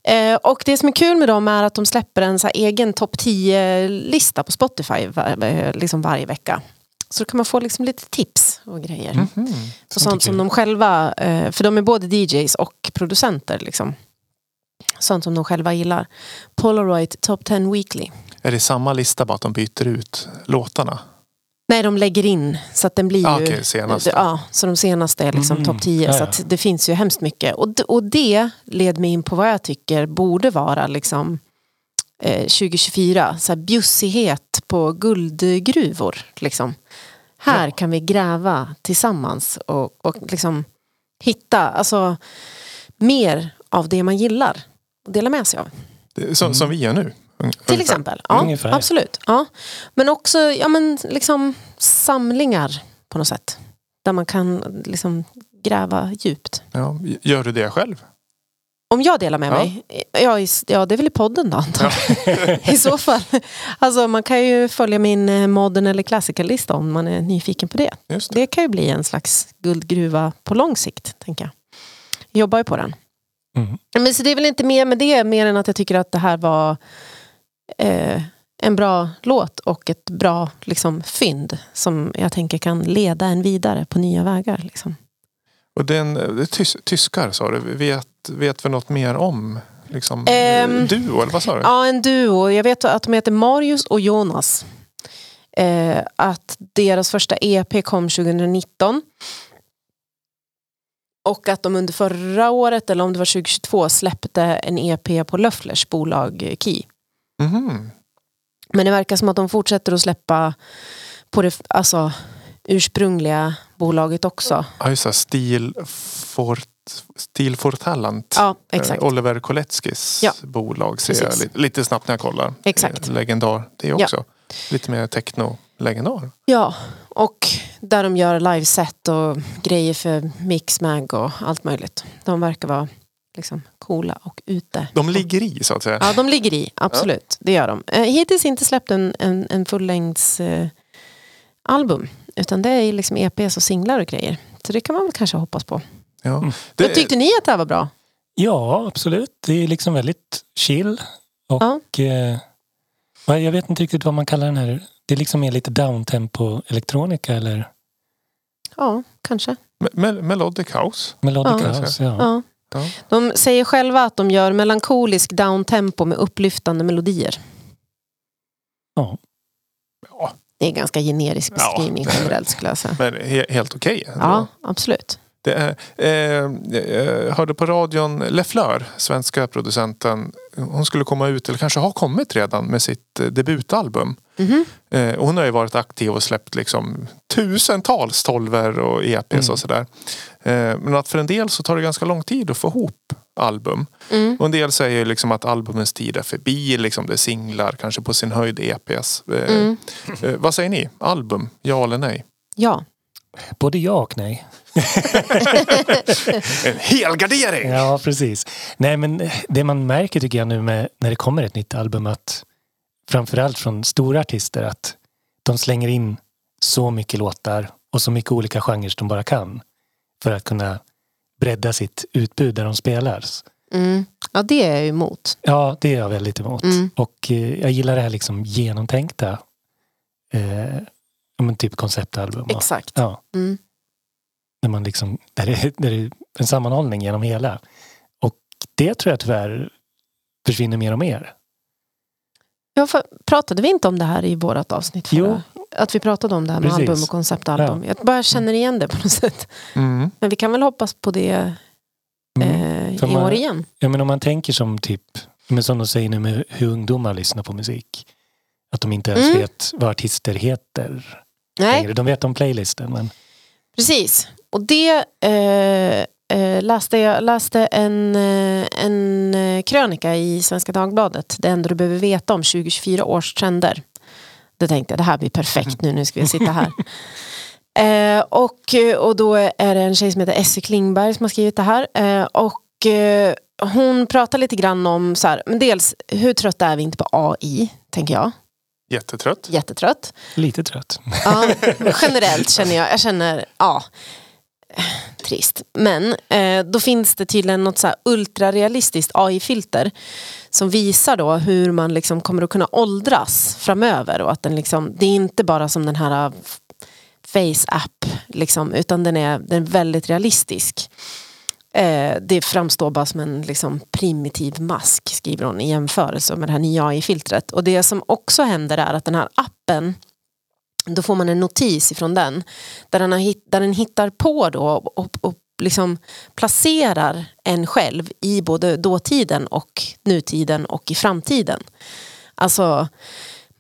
Speaker 2: Eh, och det som är kul med dem är att de släpper en så egen topp 10-lista på Spotify var, eh, liksom varje vecka. Så då kan man få liksom lite tips och grejer.
Speaker 1: Mhm.
Speaker 2: På
Speaker 3: Sånt
Speaker 2: som de själva, eh, för de är både DJs och producenter. Liksom. Sånt som de själva gillar. Polaroid Top 10 Weekly.
Speaker 1: Är det samma lista bara att de byter ut låtarna?
Speaker 2: Nej, de lägger in så att den blir
Speaker 1: Ah,
Speaker 2: ju...
Speaker 1: okej, senast.
Speaker 2: Ja, så de senaste är liksom
Speaker 3: Mm,
Speaker 2: topp 10.
Speaker 3: ja,
Speaker 2: Så det finns ju hemskt mycket. Och, och det led mig in på vad jag tycker borde vara liksom, eh, 2024. Så här bjussighet på guldgruvor. Liksom. Här
Speaker 3: Ja.
Speaker 2: kan vi gräva tillsammans och, och liksom hitta alltså, mer av det man gillar. Och dela med sig av.
Speaker 1: Som,
Speaker 3: Mm.
Speaker 1: som vi gör nu. Un-
Speaker 2: Till
Speaker 1: ungefär.
Speaker 2: exempel. Ja,
Speaker 3: Ungefär.
Speaker 2: absolut. Ja. Men också ja, men liksom, samlingar på något sätt. Där man kan liksom, gräva djupt.
Speaker 1: Ja, gör du det själv?
Speaker 2: Om jag delar med
Speaker 1: Ja.
Speaker 2: mig? Ja, ja, det är väl i podden då antar jag. [LAUGHS] I så fall. Alltså, man kan ju följa min eh, modern eller classical-lista om man är nyfiken på det.
Speaker 1: Just det.
Speaker 2: Det kan ju bli en slags guldgruva på lång sikt, tänker jag. Jag jobbar ju på den.
Speaker 3: Mm.
Speaker 2: Men så det är väl inte mer med det, mer än att jag tycker att det här var eh, en bra låt och ett bra liksom, fynd som jag tänker kan leda en vidare på nya vägar. Liksom.
Speaker 1: Och den, det är tys, tyskar sa du. Vet, vet vi något mer om liksom,
Speaker 2: Ehm,
Speaker 1: duo? Eller vad sa du?
Speaker 2: Ja, en duo. Jag vet att de heter Marius och Jonas. Eh, att deras första EP kom 2019. Och att de under förra året, eller om det var 2022, släppte en EP på Löfflers bolag eh, Key.
Speaker 1: Mhm.
Speaker 2: Men det verkar som att de fortsätter att släppa på det alltså, ursprungliga bolaget också.
Speaker 1: Ja, just det. Stil for, Stil for Talent.
Speaker 2: Ja, exakt.
Speaker 1: Eh, Oliver Koletskis
Speaker 2: Ja,
Speaker 1: bolag ser jag lite, lite snabbt när jag kollar.
Speaker 2: Exakt.
Speaker 1: Legendar det också. Lite mer techno-legendar.
Speaker 2: Ja, och där de gör liveset och grejer för Mixmag och allt möjligt. De verkar vara liksom coola och ute.
Speaker 1: De ligger i så att säga.
Speaker 2: Ja, de ligger i, absolut. Det gör de. Eh, hittills inte släppt en, en, en fullängds eh, album. Utan det är liksom EPs och singlar och grejer. Så det kan man väl kanske hoppas på.
Speaker 1: Ja.
Speaker 3: Mm.
Speaker 1: Det,
Speaker 2: Men tyckte ni att det här var bra?
Speaker 3: Ja, absolut. Det är liksom väldigt chill. Och eh, vad- jag vet inte riktigt vad man kallar den här. Det är liksom mer lite downtempo elektronika eller
Speaker 2: Ja, kanske.
Speaker 1: me- Melodic House.
Speaker 3: melodic
Speaker 2: Ja.
Speaker 3: house. Ja.
Speaker 2: Ja.
Speaker 1: Ja.
Speaker 2: De säger själva att de gör melankolisk downtempo med upplyftande melodier.
Speaker 3: Ja.
Speaker 1: Ja,
Speaker 2: Det är en ganska generisk
Speaker 1: Ja.
Speaker 2: beskrivning generellt skulle jag säga.
Speaker 1: men he- helt okej. ändå.
Speaker 2: Ja, absolut.
Speaker 1: Det är, eh, jag hörde på radion Lefleur, svenska producenten. Hon skulle komma ut, eller kanske har kommit redan med sitt eh, debutalbum.
Speaker 2: Mhm.
Speaker 1: Eh, och hon har ju varit aktiv och släppt liksom tusentals tolver och EPs
Speaker 3: Mm.
Speaker 1: och sådär. Eh, men att för en del så tar det ganska lång tid att få ihop album.
Speaker 2: Mm.
Speaker 1: Och en del säger liksom att albumens tid är förbi. Liksom det är singlar, kanske på sin höjd EPs. Eh,
Speaker 2: Mm.
Speaker 1: eh, vad säger ni? Album? Ja eller nej?
Speaker 2: Ja.
Speaker 3: Både ja och nej. [LAUGHS]
Speaker 1: En helgardering!
Speaker 3: Ja, precis. Nej, men det man märker tycker jag nu med, när det kommer ett nytt album att framförallt från stora artister att de slänger in så mycket låtar och så mycket olika genrer de bara kan för att kunna bredda sitt utbud där de spelar.
Speaker 2: Mm. ja, det är jag emot.
Speaker 3: Ja, det är jag väldigt emot.
Speaker 2: Mm.
Speaker 3: Och eh, jag gillar det här liksom genomtänkta eh, men typ konceptalbum.
Speaker 2: Exakt.
Speaker 3: Ja,
Speaker 2: Mm.
Speaker 3: när man liksom, där det, [LAUGHS] där det är en sammanhållning genom hela. Och det tror jag tyvärr försvinner mer och mer.
Speaker 2: Ja, för, pratade vi inte om det här i vårat avsnitt?
Speaker 3: Jo.
Speaker 2: Förra? Att vi pratade om det här med
Speaker 3: Precis.
Speaker 2: album och konceptalbum. Jag bara känner igen det på något sätt.
Speaker 1: Mm.
Speaker 2: Men vi kan väl hoppas på det
Speaker 3: Mm.
Speaker 2: eh, i
Speaker 3: man-
Speaker 2: år igen.
Speaker 3: Ja, men om man tänker som typ, men som de säger nu med hur ungdomar lyssnar på musik. Att de inte ens
Speaker 2: Mm.
Speaker 3: vet vad artister heter.
Speaker 2: Nej.
Speaker 3: De vet om playlisten men
Speaker 2: precis. Och det eh, eh, läste jag läste en, eh, en eh, krönika i Svenska Dagbladet. Det enda du behöver veta om 2024 års trender. Då tänkte jag det här blir perfekt nu, nu ska vi sitta här. [LAUGHS] Eh, och, och då är det en tjej som heter Essie Klingberg som har skrivit det här. Eh, och eh, hon pratar lite grann om, så här, men dels hur trötta är vi inte på AI, tänker jag.
Speaker 1: Jättetrött.
Speaker 2: Jättetrött.
Speaker 3: lite trött.
Speaker 2: Ja, generellt känner jag, jag känner, ja, eh, [SIGHS] trist. Men eh, då finns det tydligen något så här ultrarealistiskt AI-filter som visar då hur man liksom kommer att kunna åldras framöver och att den liksom, det är inte bara som den här eh, Face-app liksom, utan den är, den är väldigt realistisk. Eh, det framstår bara som en liksom, primitiv mask skriver hon i jämförelse med det här nya AI-filtret. Och det som också händer är att den här appen då får man en notis ifrån den där den, har där den hittar på då och, och, liksom placerar en själv i både dåtiden och nutiden och i framtiden. Alltså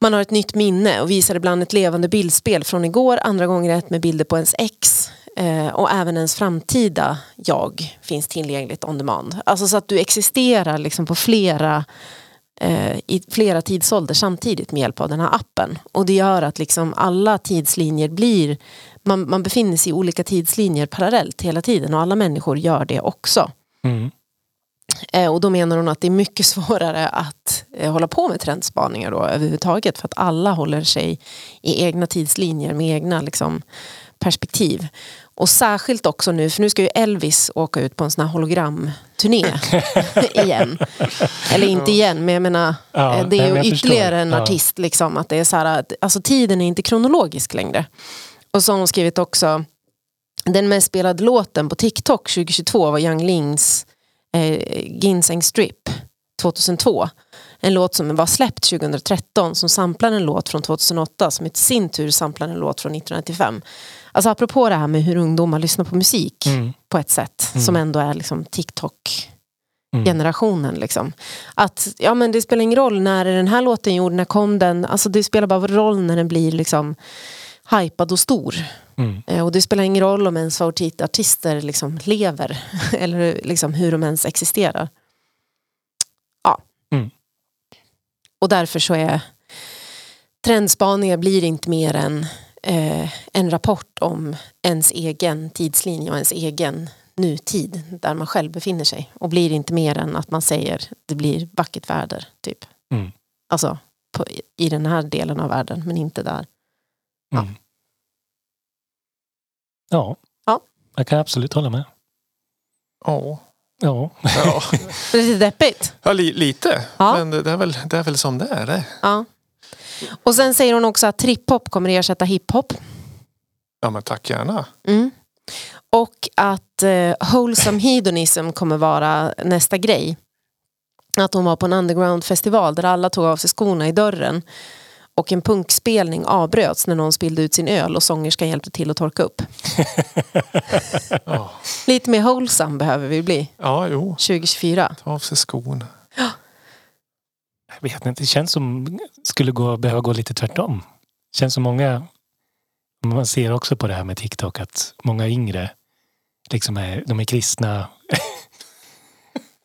Speaker 2: man har ett nytt minne och visar ibland ett levande bildspel från igår, andra gånger ett med bilder på ens ex eh, och även ens framtida jag finns tillgängligt on demand. Alltså så att du existerar liksom på flera i flera tidsålder samtidigt med hjälp av den här appen. Och det gör att liksom alla tidslinjer blir, man, man befinner sig i olika tidslinjer parallellt hela tiden och alla människor gör det också.
Speaker 3: Mm.
Speaker 2: Eh, och då menar hon att det är mycket [LAUGHS] svårare att eh, hålla på med trendspaningar då överhuvudtaget för att alla håller sig i egna tidslinjer med egna liksom, perspektiv. Och särskilt också nu, för nu ska ju Elvis åka ut på en sån här hologramturné [LAUGHS] igen. Eller inte igen, men jag menar
Speaker 3: Ja,
Speaker 2: eh, det
Speaker 3: nej,
Speaker 2: är
Speaker 3: men
Speaker 2: ju ytterligare
Speaker 3: förstår.
Speaker 2: en
Speaker 3: Ja.
Speaker 2: artist liksom att det är så här, att, alltså tiden är inte kronologisk längre. Och så har hon skrivit också den mest spelade låten på TikTok 2022 var Young Lings eh, Ginseng Strip 2002. En låt som var släppt 2013 som samplar en låt från 2008 som i sin tur samplar en låt från 1995. Alltså apropå det här med hur ungdomar lyssnar på musik
Speaker 3: Mm.
Speaker 2: på ett sätt
Speaker 3: Mm.
Speaker 2: som ändå är liksom TikTok
Speaker 3: Mm.
Speaker 2: generationen. Liksom. Att ja, men det spelar ingen roll när är den här låten gjord, när kom den? Alltså, det spelar bara roll när den blir liksom, hypad och stor.
Speaker 3: Mm.
Speaker 2: Eh, Och det spelar ingen roll om ens favoritartister liksom lever [LAUGHS] eller liksom hur de ens existerar. Ja.
Speaker 3: Mm.
Speaker 2: Och därför så är trendspaningar blir inte mer än eh, en rapport om ens egen tidslinje och ens egen nutid där man själv befinner sig. Och blir inte mer än att man säger det blir vackert väder. Typ.
Speaker 3: Mm.
Speaker 2: Alltså på, i den här delen av världen men inte där. Ja.
Speaker 3: Mm. Ja.
Speaker 2: Ja.
Speaker 3: jag kan absolut hålla med.
Speaker 1: Ja.
Speaker 3: Ja.
Speaker 1: Ja, [LAUGHS]
Speaker 2: Det är lite deppigt.
Speaker 1: ja li, lite.
Speaker 2: Ja.
Speaker 1: Men det, det, är väl, det är väl som det är. Det.
Speaker 2: Ja. Och sen säger hon också att trip-hop kommer ersätta hiphop.
Speaker 1: Ja men tack gärna.
Speaker 2: Mm. Och att eh, wholesome hedonism kommer vara nästa grej. Att hon var på en underground-festival där alla tog av sig skorna i dörren. Och en punkspelning avbröts när någon spillde ut sin öl och sångerskan hjälpte till att torka upp. [LAUGHS]
Speaker 1: Ja,
Speaker 2: Lite mer wholesome behöver vi bli
Speaker 1: ja jo.
Speaker 2: 2024.
Speaker 1: Ta av sig skon.
Speaker 3: Jag vet inte, det känns som skulle gå, behöva gå lite tvärtom. Det känns som många, man ser också på det här med TikTok att många yngre liksom är, de är kristna. [LAUGHS]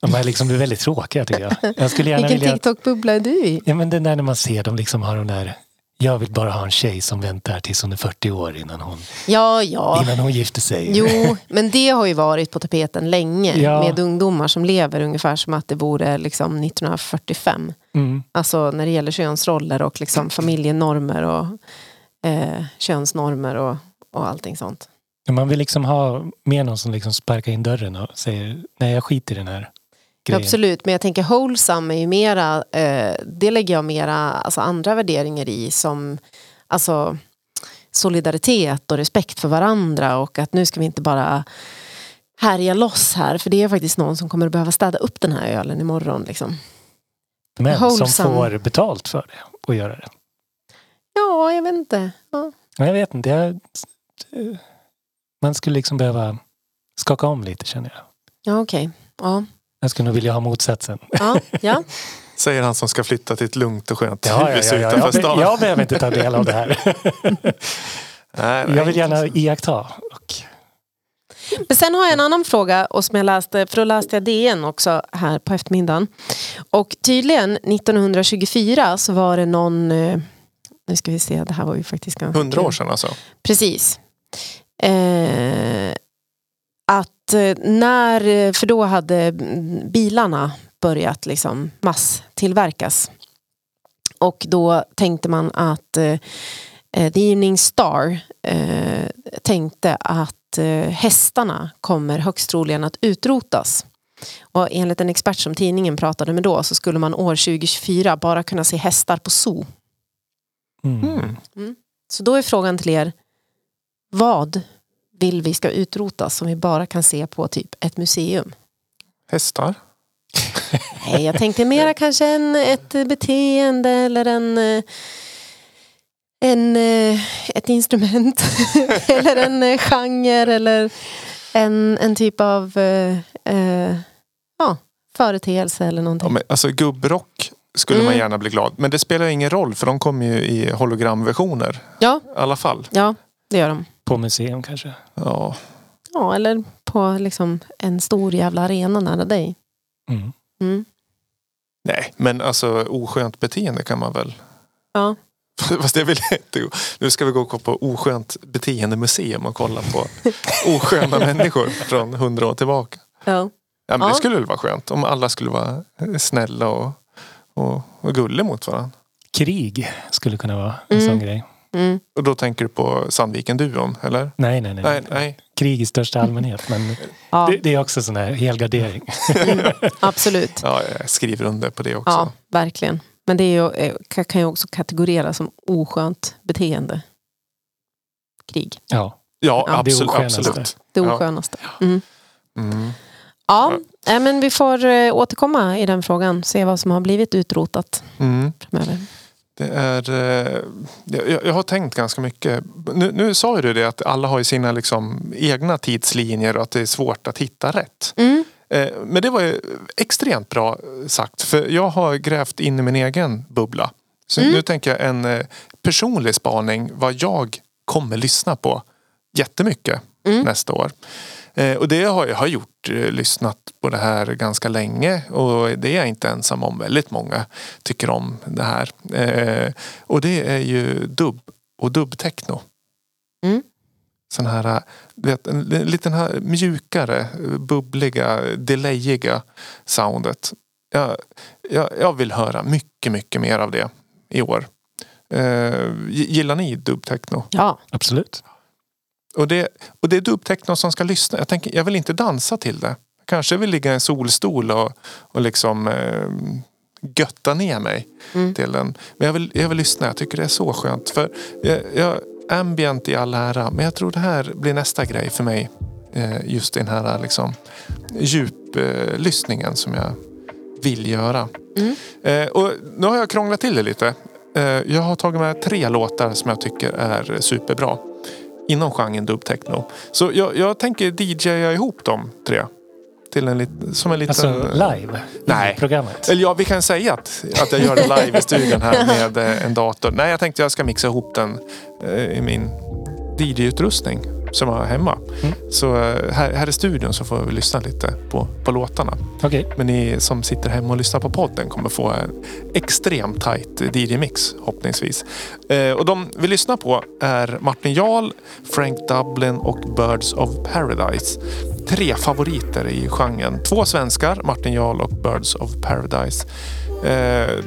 Speaker 3: De är liksom blir väldigt tråkiga tycker jag. Jag skulle gärna
Speaker 2: Vilken
Speaker 3: vilja
Speaker 2: TikTok-bubbla är du i?
Speaker 3: ja men den där när man ser dem liksom har de där jag vill bara ha en tjej som väntar tills hon är 40 år innan hon,
Speaker 2: Ja, ja.
Speaker 3: innan hon gifter sig.
Speaker 2: Jo, [LAUGHS] men det har ju varit på tapeten länge
Speaker 3: Ja.
Speaker 2: med ungdomar som lever ungefär som att det vore liksom 1945.
Speaker 3: Mm.
Speaker 2: Alltså när det gäller könsroller och liksom familjenormer och eh, könsnormer och, och allting sånt.
Speaker 3: Man vill liksom ha med någon som liksom sparkar in dörren och säger nej jag skiter i den här grejen.
Speaker 2: Absolut, men jag tänker wholesome är ju mera, eh, det lägger jag mera alltså andra värderingar i som alltså solidaritet och respekt för varandra och att nu ska vi inte bara härja loss här för det är faktiskt någon som kommer att behöva städa upp den här ölen imorgon. Liksom.
Speaker 3: Men som
Speaker 2: Wholesome.
Speaker 3: får betalt för det och göra det.
Speaker 2: Ja, jag vet inte. Ja.
Speaker 3: Jag vet inte. Jag, eh, man skulle liksom behöva skaka om lite känner jag.
Speaker 2: Ja, okej. Ja.
Speaker 3: Jag skulle nog vilja ha motsatsen.
Speaker 2: Ja, ja. [LAUGHS]
Speaker 1: Säger han som ska flytta till ett lugnt och skönt
Speaker 3: Ja, ja,
Speaker 1: hus
Speaker 3: ja, ja.
Speaker 1: utanför
Speaker 3: Jag,
Speaker 1: stan.
Speaker 3: jag behöver inte ta del av det här. [LAUGHS]
Speaker 1: Nej, nej,
Speaker 3: Jag vill gärna iaktta. Och,
Speaker 2: Men sen har jag en annan fråga och som jag läste, för då läste jag DN också här på eftermiddagen. Och tydligen 1924 så var det någon, eh, nu ska vi se, det här var ju faktiskt ganska...
Speaker 1: 100 år sedan alltså.
Speaker 2: Precis. Eh, att eh, när, för då hade mm, bilarna börjat liksom masstillverkas. Och då tänkte man att eh, eh, The Evening Star eh, tänkte att eh, hästarna kommer högst troligen att utrotas. Och enligt en expert som tidningen pratade med då så skulle man år 2024 bara kunna se hästar på zoo.
Speaker 3: mm.
Speaker 1: Mm.
Speaker 2: Så då är frågan till er, vad vill vi ska utrotas som vi bara kan se på typ ett museum?
Speaker 1: Hästar.
Speaker 2: Nej, jag tänkte mera [LAUGHS] kanske en, ett beteende eller en, eh, en, eh, ett instrument [LAUGHS] eller en eh, genre eller en, en typ av eh, ja, företeelse eller någonting.
Speaker 1: Ja, men, alltså gubbrock skulle man
Speaker 2: Mm.
Speaker 1: gärna bli glad. Men det spelar ingen roll för de kommer ju i hologramversioner.
Speaker 2: Ja,
Speaker 1: I alla fall.
Speaker 2: ja, det gör de.
Speaker 3: På museum kanske.
Speaker 1: Ja.
Speaker 2: Ja, eller på liksom en stor jävla arena nära dig.
Speaker 3: Mm.
Speaker 2: Mm.
Speaker 1: Nej, men alltså oskönt beteende kan man väl.
Speaker 2: Ja. [LAUGHS]
Speaker 1: Fast det vill jag inte. Nu ska vi gå på oskönt beteendemuseum och kolla på [LAUGHS] osköna människor från hundra år tillbaka.
Speaker 2: Ja.
Speaker 1: Ja, men
Speaker 2: Ja.
Speaker 1: Det skulle väl vara skönt om alla skulle vara snälla och, och, och gulliga mot varandra.
Speaker 3: Krig skulle kunna vara en
Speaker 2: Mm.
Speaker 3: sån grej.
Speaker 2: Mm.
Speaker 1: Och då tänker du på Sandviken-duon, eller?
Speaker 3: Nej, nej, nej.
Speaker 1: Nej, nej.
Speaker 3: Krig i största allmänhet. Men [LAUGHS]
Speaker 2: Ja,
Speaker 3: det, det är också sån här helgardering. [LAUGHS]
Speaker 2: absolut.
Speaker 1: Ja, jag skriver under på det också.
Speaker 2: Ja, verkligen. Men det är ju, eh, ka- kan ju också kategoreras som oskönt beteende. Krig.
Speaker 3: Ja,
Speaker 1: Ja,
Speaker 2: Ja,
Speaker 3: det
Speaker 1: absolut.
Speaker 3: oskönaste.
Speaker 1: absolut.
Speaker 2: Det oskönaste. Mm.
Speaker 1: Mm.
Speaker 2: Ja, eh, men vi får eh, återkomma i den frågan. Se vad som har blivit utrotat
Speaker 1: Mm.
Speaker 2: framöver.
Speaker 1: Det är, eh, jag, jag har tänkt ganska mycket. Nu, nu sa ju du det att alla har sina liksom egna tidslinjer och att det är svårt att hitta rätt.
Speaker 2: Mm.
Speaker 1: Eh, Men det var ju extremt bra sagt. För jag har grävt in i min egen bubbla. Så
Speaker 2: Mm.
Speaker 1: nu tänker jag en eh, personlig spaning vad jag kommer lyssna på jättemycket
Speaker 2: Mm.
Speaker 1: nästa år. Eh, Och det har jag har gjort, eh, lyssnat på det här ganska länge och det är jag inte ensam om. Väldigt många tycker om det här. Eh, Och det är ju dubb och dubbtechno.
Speaker 2: Mm.
Speaker 1: Sån här, eh, vet, en li- liten här mjukare, bubbliga, delayiga soundet. Jag, jag, jag vill höra mycket, mycket mer av det i år. Eh, gillar ni dubbtechno?
Speaker 2: Ja,
Speaker 3: absolut.
Speaker 1: Och det, och det är dubbtechno som ska lyssna. Jag, tänker, jag vill inte dansa till det. Kanske vill ligga i en solstol och, och liksom eh, götta ner mig
Speaker 2: Mm.
Speaker 1: till den. Men jag vill, jag vill lyssna. Jag tycker det är så skönt. För jag, jag, ambient i all ära. Men jag tror det här blir nästa grej för mig. Eh, just den här liksom, djuplyssningen eh, som jag vill göra.
Speaker 2: Mm.
Speaker 1: Eh, och nu har jag krånglat till det lite. Eh, jag har tagit med tre låtar som jag tycker är superbra inom genren dubbtechno. Så jag, jag tänker DJa ihop de tre. Till en lit, som en liten...
Speaker 3: Alltså live
Speaker 1: Nej.
Speaker 3: i programmet.
Speaker 1: Eller ja, vi kan säga att, att jag gör det live i studion här [LAUGHS] med eh, en dator. Nej, jag tänkte jag ska mixa ihop den eh, i min DJ-utrustning som jag har hemma.
Speaker 3: Mm.
Speaker 1: Så eh, här, här i studion så får vi lyssna lite på, på låtarna.
Speaker 3: Okej,
Speaker 1: Men ni som sitter hemma och lyssnar på podden kommer få en extremt tight DJ-mix hoppningsvis. Eh, och de vi lyssnar på är Martin Jarl, Frank Dublin och Birds of Paradise. Tre favoriter i genren. Två svenskar, Martin Jarl och Birds of Paradise. Eh,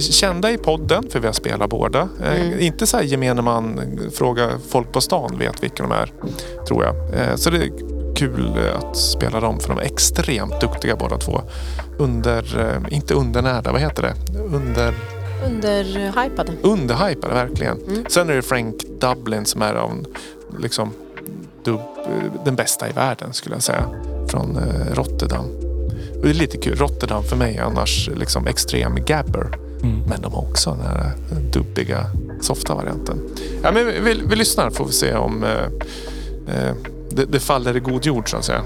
Speaker 1: Kända i podden, för vi har spelat båda. Eh,
Speaker 2: Mm.
Speaker 1: Inte så här gemene man, fråga folk på stan vet vilka de är. Tror jag. Eh, så det är kul eh, att spela dem för de är extremt duktiga båda två. Under, inte undernärda, vad heter det? Under,
Speaker 2: underhypade.
Speaker 1: underhypade verkligen.
Speaker 2: Mm.
Speaker 1: Sen är det Frank Dublin som är av, liksom, dubb, eh, den bästa i världen skulle jag säga. Från Rotterdam. det är lite kul. Rotterdam för mig är annars liksom extrem gabber.
Speaker 3: Mm.
Speaker 1: Men de har också den här eh, dubbiga, softa varianten. Ja, men vi, vi, vi lyssnar får vi se om eh, eh, det, det faller i god jord så att säga.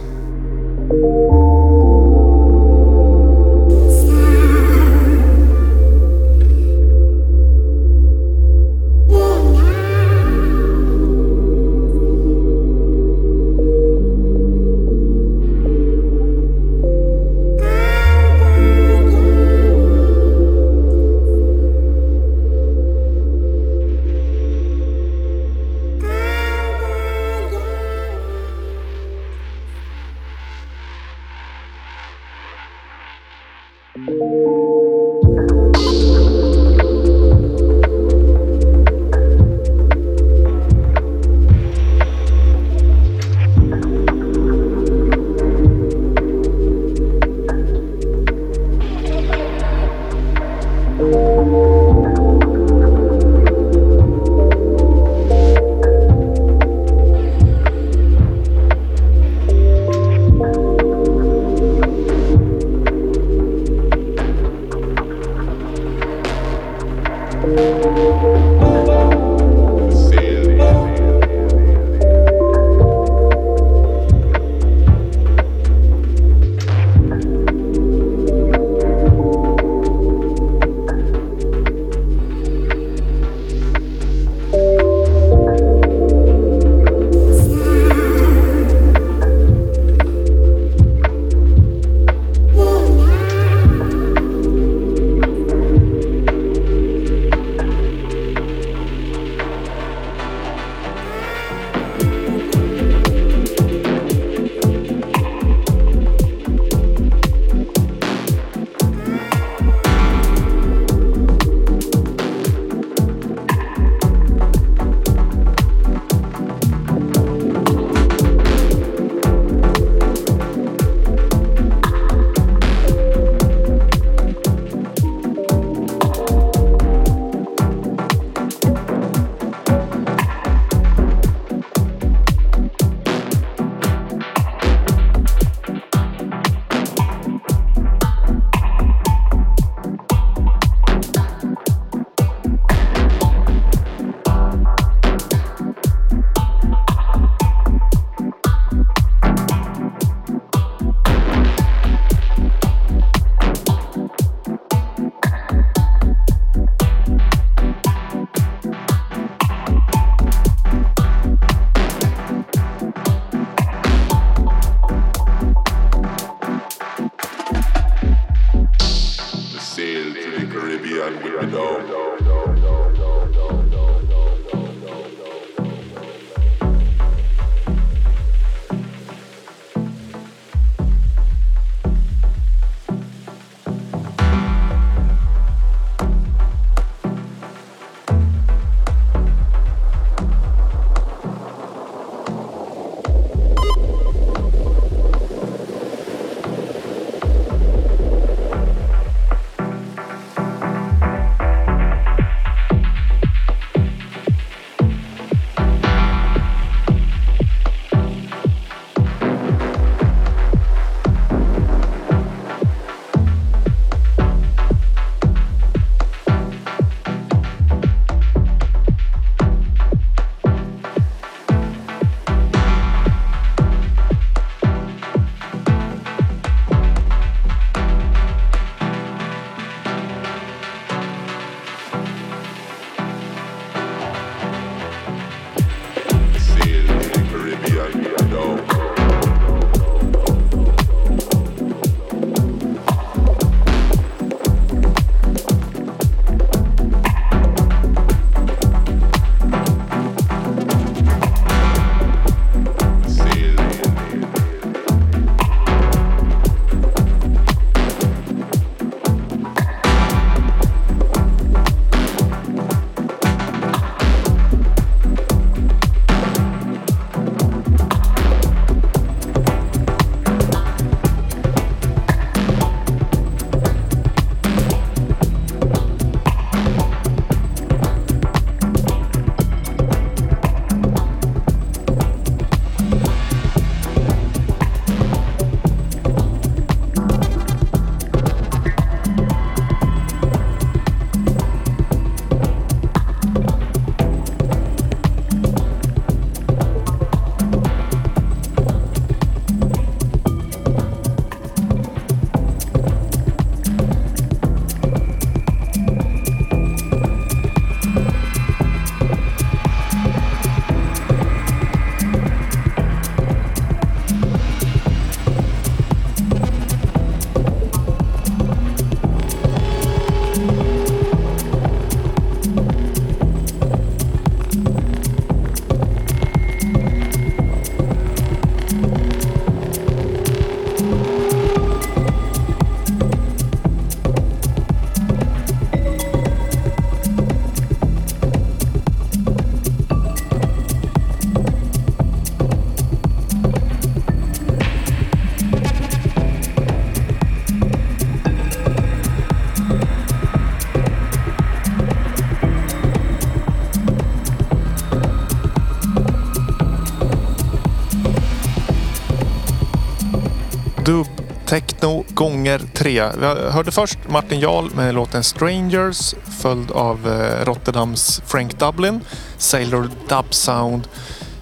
Speaker 1: Tre. Vi hörde först Martin Jarl med låten Strangers följd av eh, Rotterdams Frank Dublin, Sailor Dub Sound,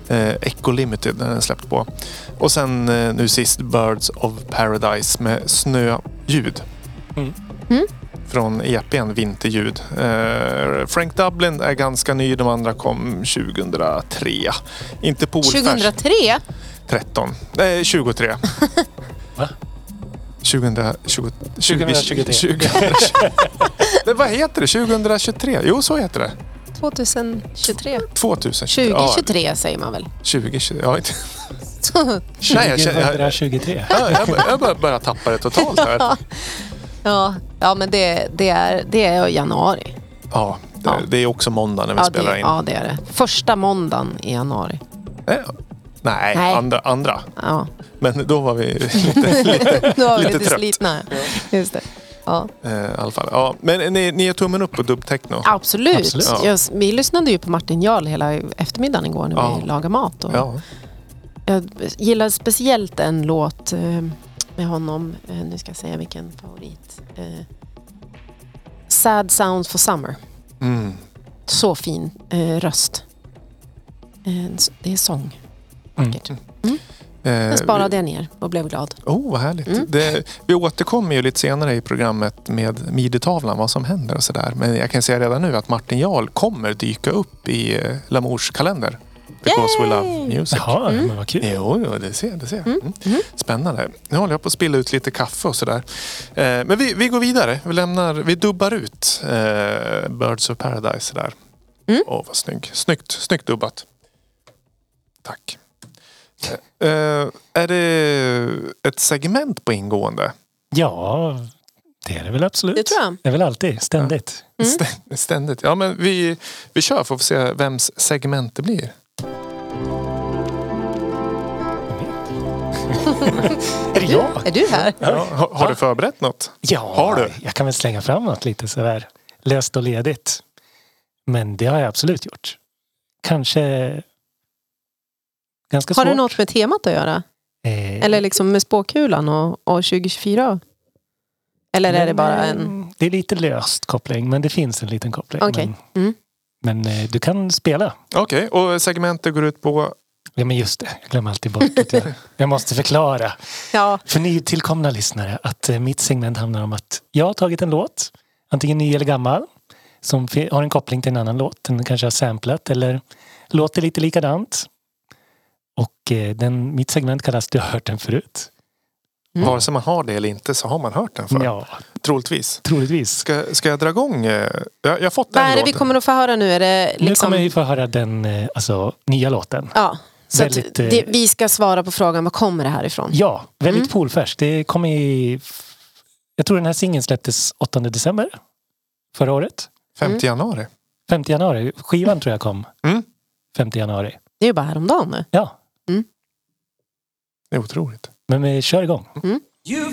Speaker 1: eh, Echo Limited den är släppt på. Och sen eh, nu sist Birds of Paradise med snöljud.
Speaker 3: Mm.
Speaker 2: Mm.
Speaker 1: Från EPn Vinterljud. Eh, Frank Dublin är ganska ny. De andra kom 2003. Inte poolfärskt.
Speaker 2: 2003?
Speaker 1: 13. Nej, 23. [LAUGHS]
Speaker 3: Va?
Speaker 1: 2020,
Speaker 3: 2023.
Speaker 1: 20, Men vad heter det? 2023? Jo, så heter det.
Speaker 2: 2023?
Speaker 1: 2023.
Speaker 2: 2023 säger man väl?
Speaker 1: Ja, 2023. Ja, inte- Nej, jag, känner- jag,
Speaker 3: 2023.
Speaker 1: jag, jag, bör- jag bör- börjar tappa det totalt här. [LAUGHS]
Speaker 2: Ja, ja men det, det, är, det är januari.
Speaker 1: Ja, det,
Speaker 2: Ja.
Speaker 1: det är också måndag när vi
Speaker 2: Ja
Speaker 1: spelar
Speaker 2: det,
Speaker 1: in.
Speaker 2: ja, det är det. Första måndagen i januari.
Speaker 1: Nej,
Speaker 2: Nej.
Speaker 1: Andra, andra.
Speaker 2: Ja,
Speaker 1: Men då var vi lite, [LAUGHS] lite
Speaker 2: då var vi
Speaker 1: Lite
Speaker 2: lite,
Speaker 1: trött.
Speaker 2: slitna. Just det. Ja,
Speaker 1: eh, alla fall. Ja, men ni, ni är tummen upp på dubbtechno?
Speaker 2: absolut.
Speaker 3: Absolut.
Speaker 1: Ja.
Speaker 2: Jag, vi lyssnade ju på Martin Jarl hela eftermiddagen igår när
Speaker 1: Ja.
Speaker 2: vi lagade mat. Och
Speaker 1: Ja.
Speaker 2: Jag gillar speciellt en låt eh, med honom. Eh, nu ska jag säga vilken favorit. Eh, Sad Sounds for Summer.
Speaker 1: Mm.
Speaker 2: Så fin eh, röst. Eh, det är sång.
Speaker 3: Mm.
Speaker 2: Vackert.
Speaker 1: Eh,
Speaker 2: Den sparade jag ner och blev glad.
Speaker 1: Oh, vad härligt.
Speaker 2: Mm.
Speaker 1: Det, vi återkommer ju lite senare i programmet med midi-tavlan, vad som händer och sådär. Men jag kan säga redan nu att Martin Jarl kommer dyka upp i eh, Lamours kalender. Because we love
Speaker 2: Yay!
Speaker 1: music.
Speaker 3: Jaha,
Speaker 2: Mm.
Speaker 3: men vad kul.
Speaker 1: Jo, jo, det ser, det ser.
Speaker 2: Mm.
Speaker 1: Mm.
Speaker 2: Mm.
Speaker 1: Spännande. Nu håller jag på att spilla ut lite kaffe och sådär. Eh, men vi, vi går vidare. Vi, lämnar, vi dubbar ut eh, Birds of Paradise där. Åh,
Speaker 2: Mm.
Speaker 1: vad snygg. Snyggt, snyggt dubbat. Tack. Eh, är det ett segment på ingående?
Speaker 3: Ja, det är det väl absolut.
Speaker 2: Det tror jag.
Speaker 3: Det är väl alltid, ständigt.
Speaker 2: Mm.
Speaker 1: Stä- Ständigt. Ja, men vi, vi kör för att få se vems segment det blir.
Speaker 3: är det jag?
Speaker 2: Är du här?
Speaker 1: Ja, har, har du förberett något?
Speaker 3: Ja,
Speaker 1: Har du?
Speaker 3: jag kan väl slänga fram något lite sådär löst och ledigt. Men det har jag absolut gjort. Kanske ganska
Speaker 2: Har
Speaker 3: svårt.
Speaker 2: det något med temat att göra?
Speaker 3: Eh,
Speaker 2: Eller liksom med spåkulan och, och 2024? Eller är det bara en...
Speaker 3: Det är lite löst koppling, men det finns en liten koppling.
Speaker 2: Okej.
Speaker 3: Men,
Speaker 2: Mm.
Speaker 3: men eh, du kan spela.
Speaker 1: Okej, och segmentet går ut på...
Speaker 3: Ja men just det, jag glömmer alltid bort att jag, [LAUGHS] jag måste förklara
Speaker 2: Ja.
Speaker 3: för nytillkomna lyssnare att eh, mitt segment handlar om att jag har tagit en låt, antingen ny eller gammal, som har en koppling till en annan låt. Den kanske har samplat eller låter lite likadant. Och eh, den, mitt segment kallas Du har hört den förut.
Speaker 2: Mm.
Speaker 1: Vare sig man har det eller inte så har man hört den för.
Speaker 3: Ja,
Speaker 1: Troligtvis.
Speaker 3: troligtvis.
Speaker 1: Ska, ska jag dra igång? eh, Jag, jag har fått
Speaker 2: Vad
Speaker 1: den
Speaker 2: är det vi
Speaker 1: låten.
Speaker 2: kommer att få höra nu? Är det
Speaker 3: Nu
Speaker 2: liksom...
Speaker 3: kommer vi få höra den eh, alltså, nya låten.
Speaker 2: Ja. Så
Speaker 3: Väldigt,
Speaker 2: det, vi ska svara på frågan, var kommer det här ifrån?
Speaker 3: Ja, väldigt
Speaker 2: Mm.
Speaker 3: poolfärskt. Det kom i... Jag tror den här singeln släpptes 8 december förra året.
Speaker 1: 5
Speaker 2: Mm.
Speaker 1: januari.
Speaker 3: 5 januari. Skivan tror jag kom
Speaker 1: Mm.
Speaker 3: 5 januari.
Speaker 2: Det är ju bara häromdagen nu.
Speaker 3: Ja,
Speaker 1: Det är otroligt.
Speaker 3: men vi kör igång.
Speaker 4: You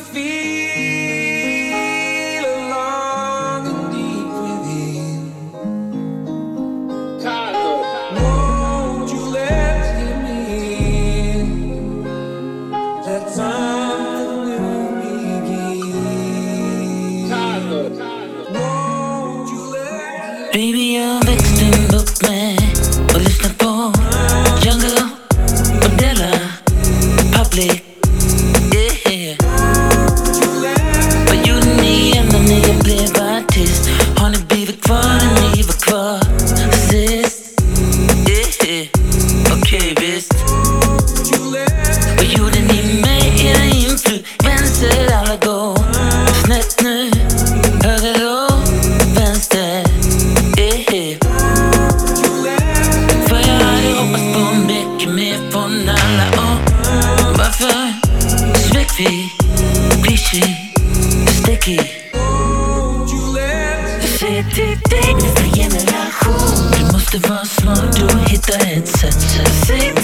Speaker 5: svek vi? Glitchy, sticky. Jag säger till dig nästa generation Du måste vara smart och hitta ett sätt Jag säger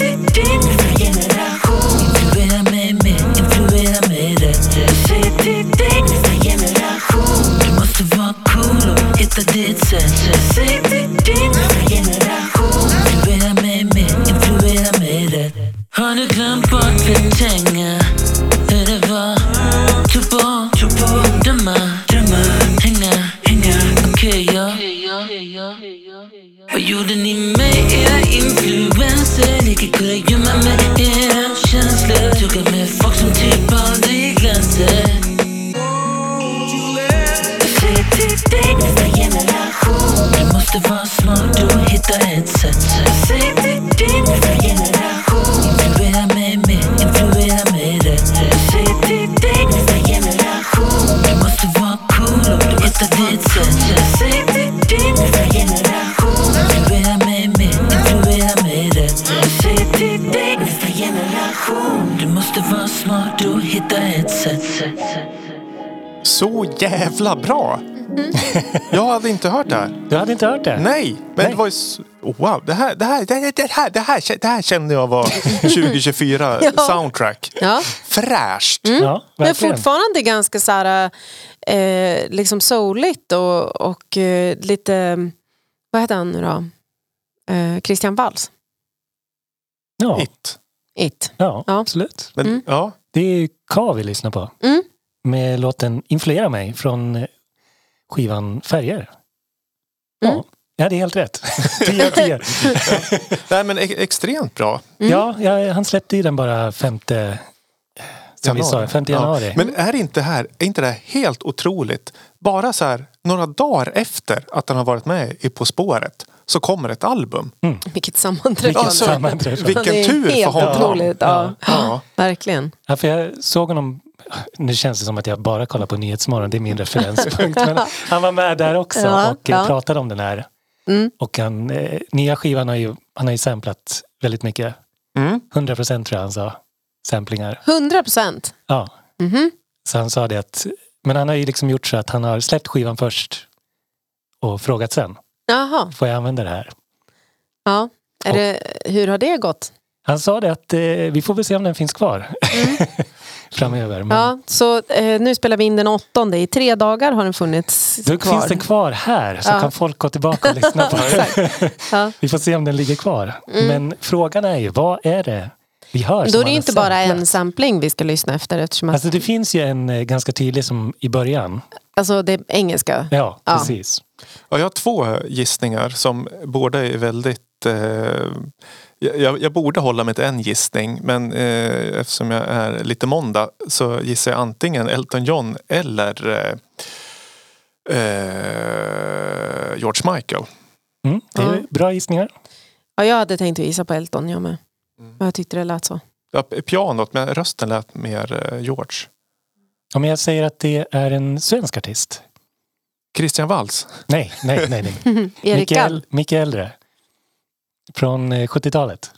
Speaker 1: Så jävla bra! Jag hade inte hört det här.
Speaker 3: Du hade inte hört det?
Speaker 1: Nej, men
Speaker 3: Nej.
Speaker 1: det var ju... oh, Wow, det här, det här, det här, det här, det här, det här kände jag var [LAUGHS] 2024
Speaker 2: Ja.
Speaker 1: soundtrack.
Speaker 2: Ja.
Speaker 1: Fräscht!
Speaker 3: Ja,
Speaker 2: Men fortfarande ganska så här, eh, liksom souligt och, och eh, lite, vad heter han nu då? Eh, Christian Walls.
Speaker 3: Ja,
Speaker 1: It.
Speaker 2: It.
Speaker 3: ja,
Speaker 2: Ja.
Speaker 3: absolut.
Speaker 1: Men,
Speaker 2: Mm.
Speaker 1: ja.
Speaker 3: Det är ju K vi lyssnar på.
Speaker 2: Mm.
Speaker 3: Med låten Influera mig från eh, skivan Färger. Ja,
Speaker 2: Mm.
Speaker 3: jag hade helt rätt. [LAUGHS] 10 av 10.
Speaker 1: Nej, men e- extremt bra.
Speaker 2: Mm.
Speaker 3: Ja, ja, han släppte ju den bara femte, som vi sa, 5 januari.
Speaker 1: Ja. Men är inte, här, är inte det här helt otroligt? Bara så här några dagar efter att han har varit med i På spåret så kommer ett album.
Speaker 2: Vilket sammanträffande.
Speaker 1: Alltså,
Speaker 3: sammanträffande.
Speaker 1: vilken tur för
Speaker 2: helt
Speaker 1: honom.
Speaker 2: otroligt. Ja.
Speaker 1: Ja.
Speaker 2: Verkligen.
Speaker 3: Ja, för jag såg honom, nu känns det som att jag bara kollar på Nyhetsmorgon, det är min [LAUGHS] referenspunkt. Men han var med där också
Speaker 2: Ja,
Speaker 3: och eh,
Speaker 2: ja.
Speaker 3: pratade om den här.
Speaker 2: Mm.
Speaker 3: Och han, eh, nya skivan har ju, han har ju samplat väldigt mycket.
Speaker 1: Mm.
Speaker 3: 100 procent tror jag han sa. Samplingar.
Speaker 2: 100 procent.
Speaker 3: Ja.
Speaker 2: Mhm.
Speaker 3: Så han sa det att, men han har ju liksom gjort så att han har släppt skivan först och frågat sen.
Speaker 2: Jaha.
Speaker 3: Får jag använda det här?
Speaker 2: Ja. Är det, hur har det gått?
Speaker 3: Han sa det att eh, vi får väl se om den finns kvar [LAUGHS] framöver. Men
Speaker 2: Ja, så eh, nu spelar vi in den åttonde. I tre dagar har den funnits
Speaker 3: då
Speaker 2: kvar.
Speaker 3: finns den kvar här så
Speaker 2: Ja.
Speaker 3: kan folk gå tillbaka och lyssna på [LAUGHS] den.
Speaker 2: Ja. [LAUGHS]
Speaker 3: Vi får se om den ligger kvar. Men frågan är ju, vad är det vi hör
Speaker 2: Då är det inte bara
Speaker 3: samplat?
Speaker 2: en sampling vi ska lyssna efter eftersom att,
Speaker 3: Alltså det finns ju en eh, ganska tydlig som i början.
Speaker 2: alltså det är engelska.
Speaker 3: Ja,
Speaker 2: Ja.
Speaker 3: precis.
Speaker 1: Ja, jag har två gissningar som båda är väldigt... Eh, jag, jag borde hålla mig till en gissning men eh, eftersom jag är lite måndag så gissar jag antingen Elton John eller eh, eh, George Michael.
Speaker 3: Mm, det är
Speaker 2: Ja.
Speaker 3: bra gissningar.
Speaker 2: Ja, jag hade tänkt att gissa på Elton, jag med. Men jag tyckte det lät så.
Speaker 1: Ja, pianot, men rösten lät mer eh, George.
Speaker 3: Om jag säger att det är en svensk artist.
Speaker 1: Christian Waltz.
Speaker 3: Nej, nej, nej. nej. [LAUGHS]
Speaker 2: Erik
Speaker 3: mycket, äldre. Från eh, 70-talet.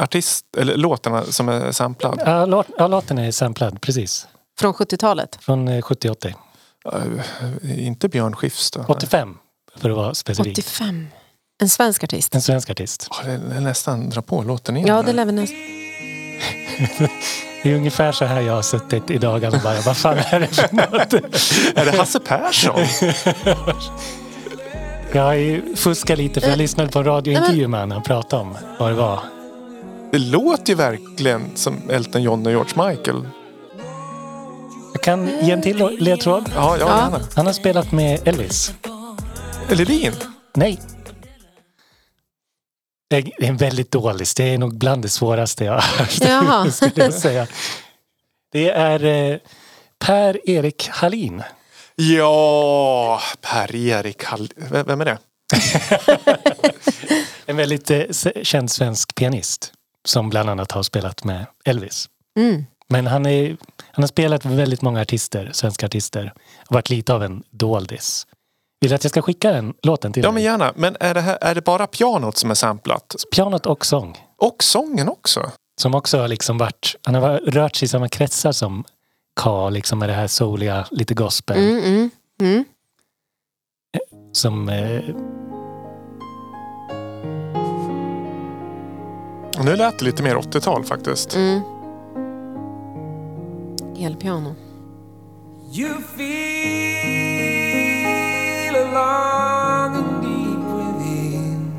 Speaker 1: Artist, eller låtarna som är samplad.
Speaker 3: Ja, låt, ja, låten är samplad, precis.
Speaker 2: Från 70-talet.
Speaker 3: Från eh, 70-80.
Speaker 1: Eh, inte Björn Skifs då?
Speaker 3: 85 för att vara specifik.
Speaker 2: 85. En svensk artist.
Speaker 3: En svensk artist.
Speaker 1: Ja, det är nästan dra på låten igen.
Speaker 2: Ja, det lär vi nästan.
Speaker 3: Det är ungefär så här jag har suttit i dagarna och bara, vad fan är det för något?
Speaker 1: Är det Hasse Persson?
Speaker 3: Jag fuskat lite för jag lyssnade på en radiointervju med honom. Han pratade om vad det var.
Speaker 1: Det låter ju verkligen som Elton John och George Michael.
Speaker 3: Jag kan ge en till ledtråd.
Speaker 1: Ja, ja,
Speaker 2: Ja.
Speaker 1: gärna.
Speaker 3: Han har spelat med Elvis.
Speaker 1: Ledin?
Speaker 3: Nej. Det är en väldigt dålig. Det är nog bland det svåraste jag har hört. [LAUGHS]
Speaker 2: Jaha.
Speaker 3: skulle jag säga. Det är eh, Per-Erik Hallin.
Speaker 1: Ja, Per-Erik Hall... V- Vem är det? [LAUGHS]
Speaker 3: En väldigt eh, känd svensk pianist. Som bland annat har spelat med Elvis.
Speaker 2: Mm.
Speaker 3: Men han, är, han har spelat med väldigt många artister, svenska artister. Och varit lite av en doldis. Vill du att jag ska skicka den låten till
Speaker 1: Ja,
Speaker 3: dig?
Speaker 1: men gärna. Men är det, här, är det bara pianot som är samplat?
Speaker 3: Pianot och sång.
Speaker 1: Och sången också?
Speaker 3: Som också har liksom varit, han har varit- rört sig i samma kretsar som K, liksom med det här souliga, lite gospel.
Speaker 2: Mm, mm, mm.
Speaker 3: Som, eh,
Speaker 1: nu lät det lite mer 80-tal faktiskt.
Speaker 2: Mm. Elpiano.
Speaker 4: You feel along and deep within.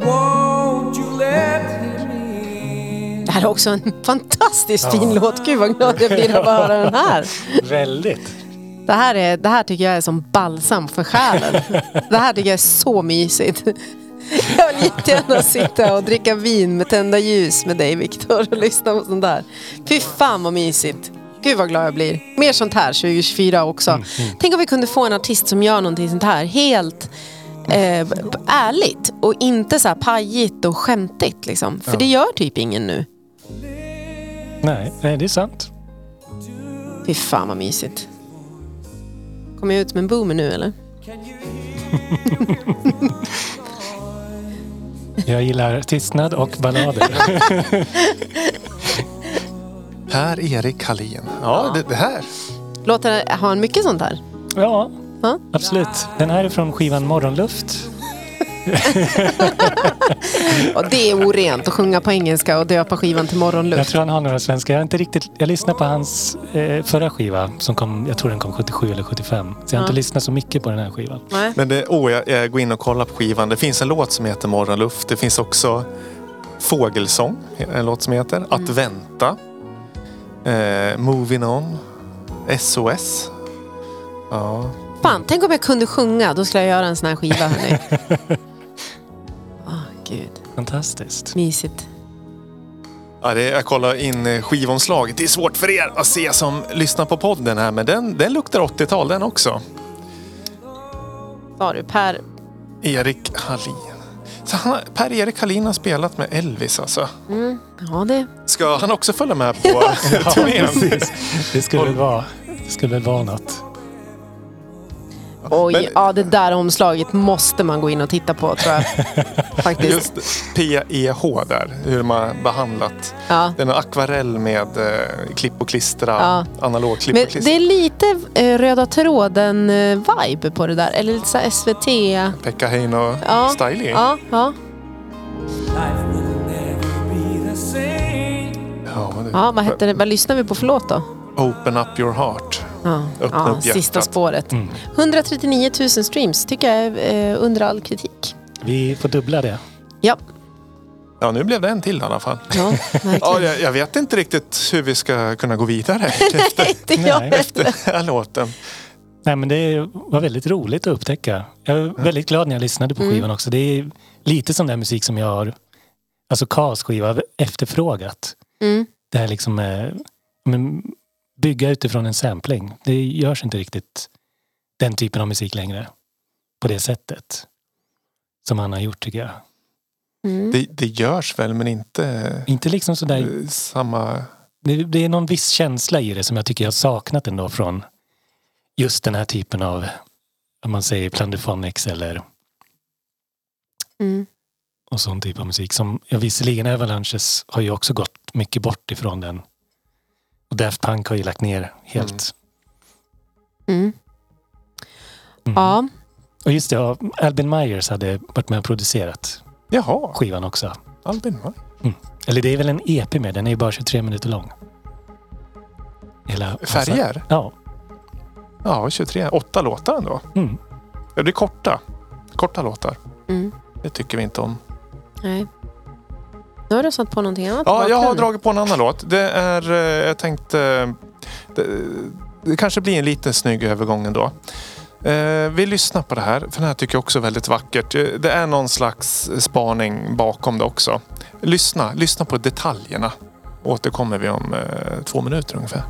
Speaker 4: Won't you let him in?
Speaker 2: Det här är också en fantastiskt fin låt. Gud vad glad jag blir att höra den här. [LAUGHS]
Speaker 3: väldigt.
Speaker 2: Det här, är, det här tycker jag är som balsam för själen. Det här tycker jag är så mysigt. Jag vill jättegärna sitta och dricka vin med tända ljus med dig Viktor och lyssna på sånt där. Fy fan vad mysigt. Gud vad glad jag blir. Mer sånt här 2024 också. Tänk om vi kunde få en artist som gör någonting sånt här helt eh, ärligt och inte så här pajigt och skämtigt. Liksom. För det gör typ ingen nu.
Speaker 3: Nej, nej, det är sant.
Speaker 2: Fy fan vad mysigt. Kommer jag ut som en boomer nu eller? [LAUGHS]
Speaker 3: Jag gillar tystnad och ballader. [LAUGHS]
Speaker 1: Per-Erik Hallin. Ja, det, det här.
Speaker 2: Låter, har han mycket sånt här?
Speaker 3: Ja,
Speaker 2: Ja.
Speaker 3: absolut. Den här är från skivan Morgonluft. [LAUGHS]
Speaker 2: Och det är orent att sjunga på engelska och döpa skivan till
Speaker 3: Jag
Speaker 2: morgonluft.
Speaker 3: tror han har några svenska. Jag, har inte riktigt, jag lyssnade på hans eh, förra skiva som kom, jag tror den kom 77 eller 75. Så jag har
Speaker 2: Ja.
Speaker 3: inte lyssnat så mycket på den här skivan.
Speaker 2: Nej.
Speaker 1: Men det, oh, jag, jag går in och kollar på skivan. Det finns en låt som heter Morgonluft. Det finns också Fågelsång, en låt som heter. Att vänta. Eh, Moving On. SOS. Ja.
Speaker 2: Fan, tänk om jag kunde sjunga. Då skulle jag göra en sån här skiva hörni. Åh [LAUGHS] gud,
Speaker 3: Fantastiskt.
Speaker 2: mysigt.
Speaker 1: Ja, det, jag kollar in eh, skivomslaget. Det är svårt för er att se som lyssnar på podden här. Men den, den luktar 80-tal den också.
Speaker 2: Sa du Per?
Speaker 1: Erik Hallin. Så han, Per-Erik Hallin har spelat med Elvis alltså.
Speaker 2: Mm, ja, det...
Speaker 1: Ska han också följa med på [LAUGHS] [LAUGHS] turnén?
Speaker 3: precis. Det skulle väl vara, det skulle väl vara något.
Speaker 2: Oj,
Speaker 1: Men-
Speaker 2: ja det där omslaget måste man gå in och titta på tror jag. [LAUGHS] Faktiskt.
Speaker 1: Just PEH där, hur har behandlat.
Speaker 2: Ja.
Speaker 1: Det är en akvarell med eh, klipp och klistra,
Speaker 2: Ja.
Speaker 1: analog klipp
Speaker 2: Men
Speaker 1: och klistra.
Speaker 2: det är lite eh, röda tråden-vibe på det där. Eller lite så SVT.
Speaker 1: Pekka Heino
Speaker 2: Ja.
Speaker 1: styling.
Speaker 2: Ja, ja.
Speaker 1: Det-
Speaker 2: ja vad, heter det? vad lyssnar vi på för låt då?
Speaker 1: Open up your heart.
Speaker 2: Ja,
Speaker 1: Öppna
Speaker 2: ja
Speaker 1: upp hjärtat.
Speaker 2: sista spåret.
Speaker 3: Mm.
Speaker 2: 139 000 streams tycker jag är eh, under all kritik.
Speaker 3: Vi får dubbla det.
Speaker 2: Ja,
Speaker 1: Ja, nu blev det en till i alla fall.
Speaker 2: ja
Speaker 1: Ja, jag, jag vet inte riktigt hur vi ska kunna gå vidare [LAUGHS]
Speaker 2: Inte jag
Speaker 3: Nej.
Speaker 2: heller. [LAUGHS]
Speaker 1: den här låten.
Speaker 3: Nej, men det var väldigt roligt att upptäcka. Jag är väldigt glad när jag lyssnade på skivan också. Det är lite sån där musik som jag har, alltså Kas skiva, efterfrågat.
Speaker 2: Mm.
Speaker 3: Det här liksom eh, men, bygga utifrån en sampling. Det görs inte riktigt den typen av musik längre. På det sättet. Som han har gjort tycker jag.
Speaker 2: Mm.
Speaker 1: Det, det görs väl, men inte
Speaker 3: Inte liksom sådär
Speaker 1: eh, samma...
Speaker 3: Det, det är någon viss känsla i det som jag tycker jag har saknat ändå från just den här typen av, om man säger Plunderphonics eller
Speaker 2: Mm.
Speaker 3: och sån typ av musik. Som, ja, visserligen Avalanches har ju också gått mycket bort ifrån den. Och Daft Punk har ju lagt ner helt.
Speaker 2: Mm.
Speaker 3: Mm.
Speaker 2: Ja,
Speaker 3: Och just det, ja, Albin Myers hade varit med och producerat
Speaker 1: Jaha,
Speaker 3: skivan också.
Speaker 1: Albin va?
Speaker 3: Eller det är väl en EP med, den är ju bara 23 minuter lång. Hela,
Speaker 1: Färger?
Speaker 3: Ja.
Speaker 1: Ja, 23. Åtta låtar ändå.
Speaker 3: Mm.
Speaker 1: Ja, det är korta. Korta låtar.
Speaker 2: mm.
Speaker 1: Det tycker vi inte om.
Speaker 2: nej. Nu har du satt på någonting annat.
Speaker 1: Ja, jag har dragit på en annan låt. Det är, eh, jag tänkte, eh, det, det kanske blir en lite snygg övergång ändå. Eh, vi lyssnar på det här, för den här tycker jag också är väldigt vackert. Det är någon slags spaning bakom det också. Lyssna, lyssna på detaljerna. Återkommer vi om eh, två minuter ungefär.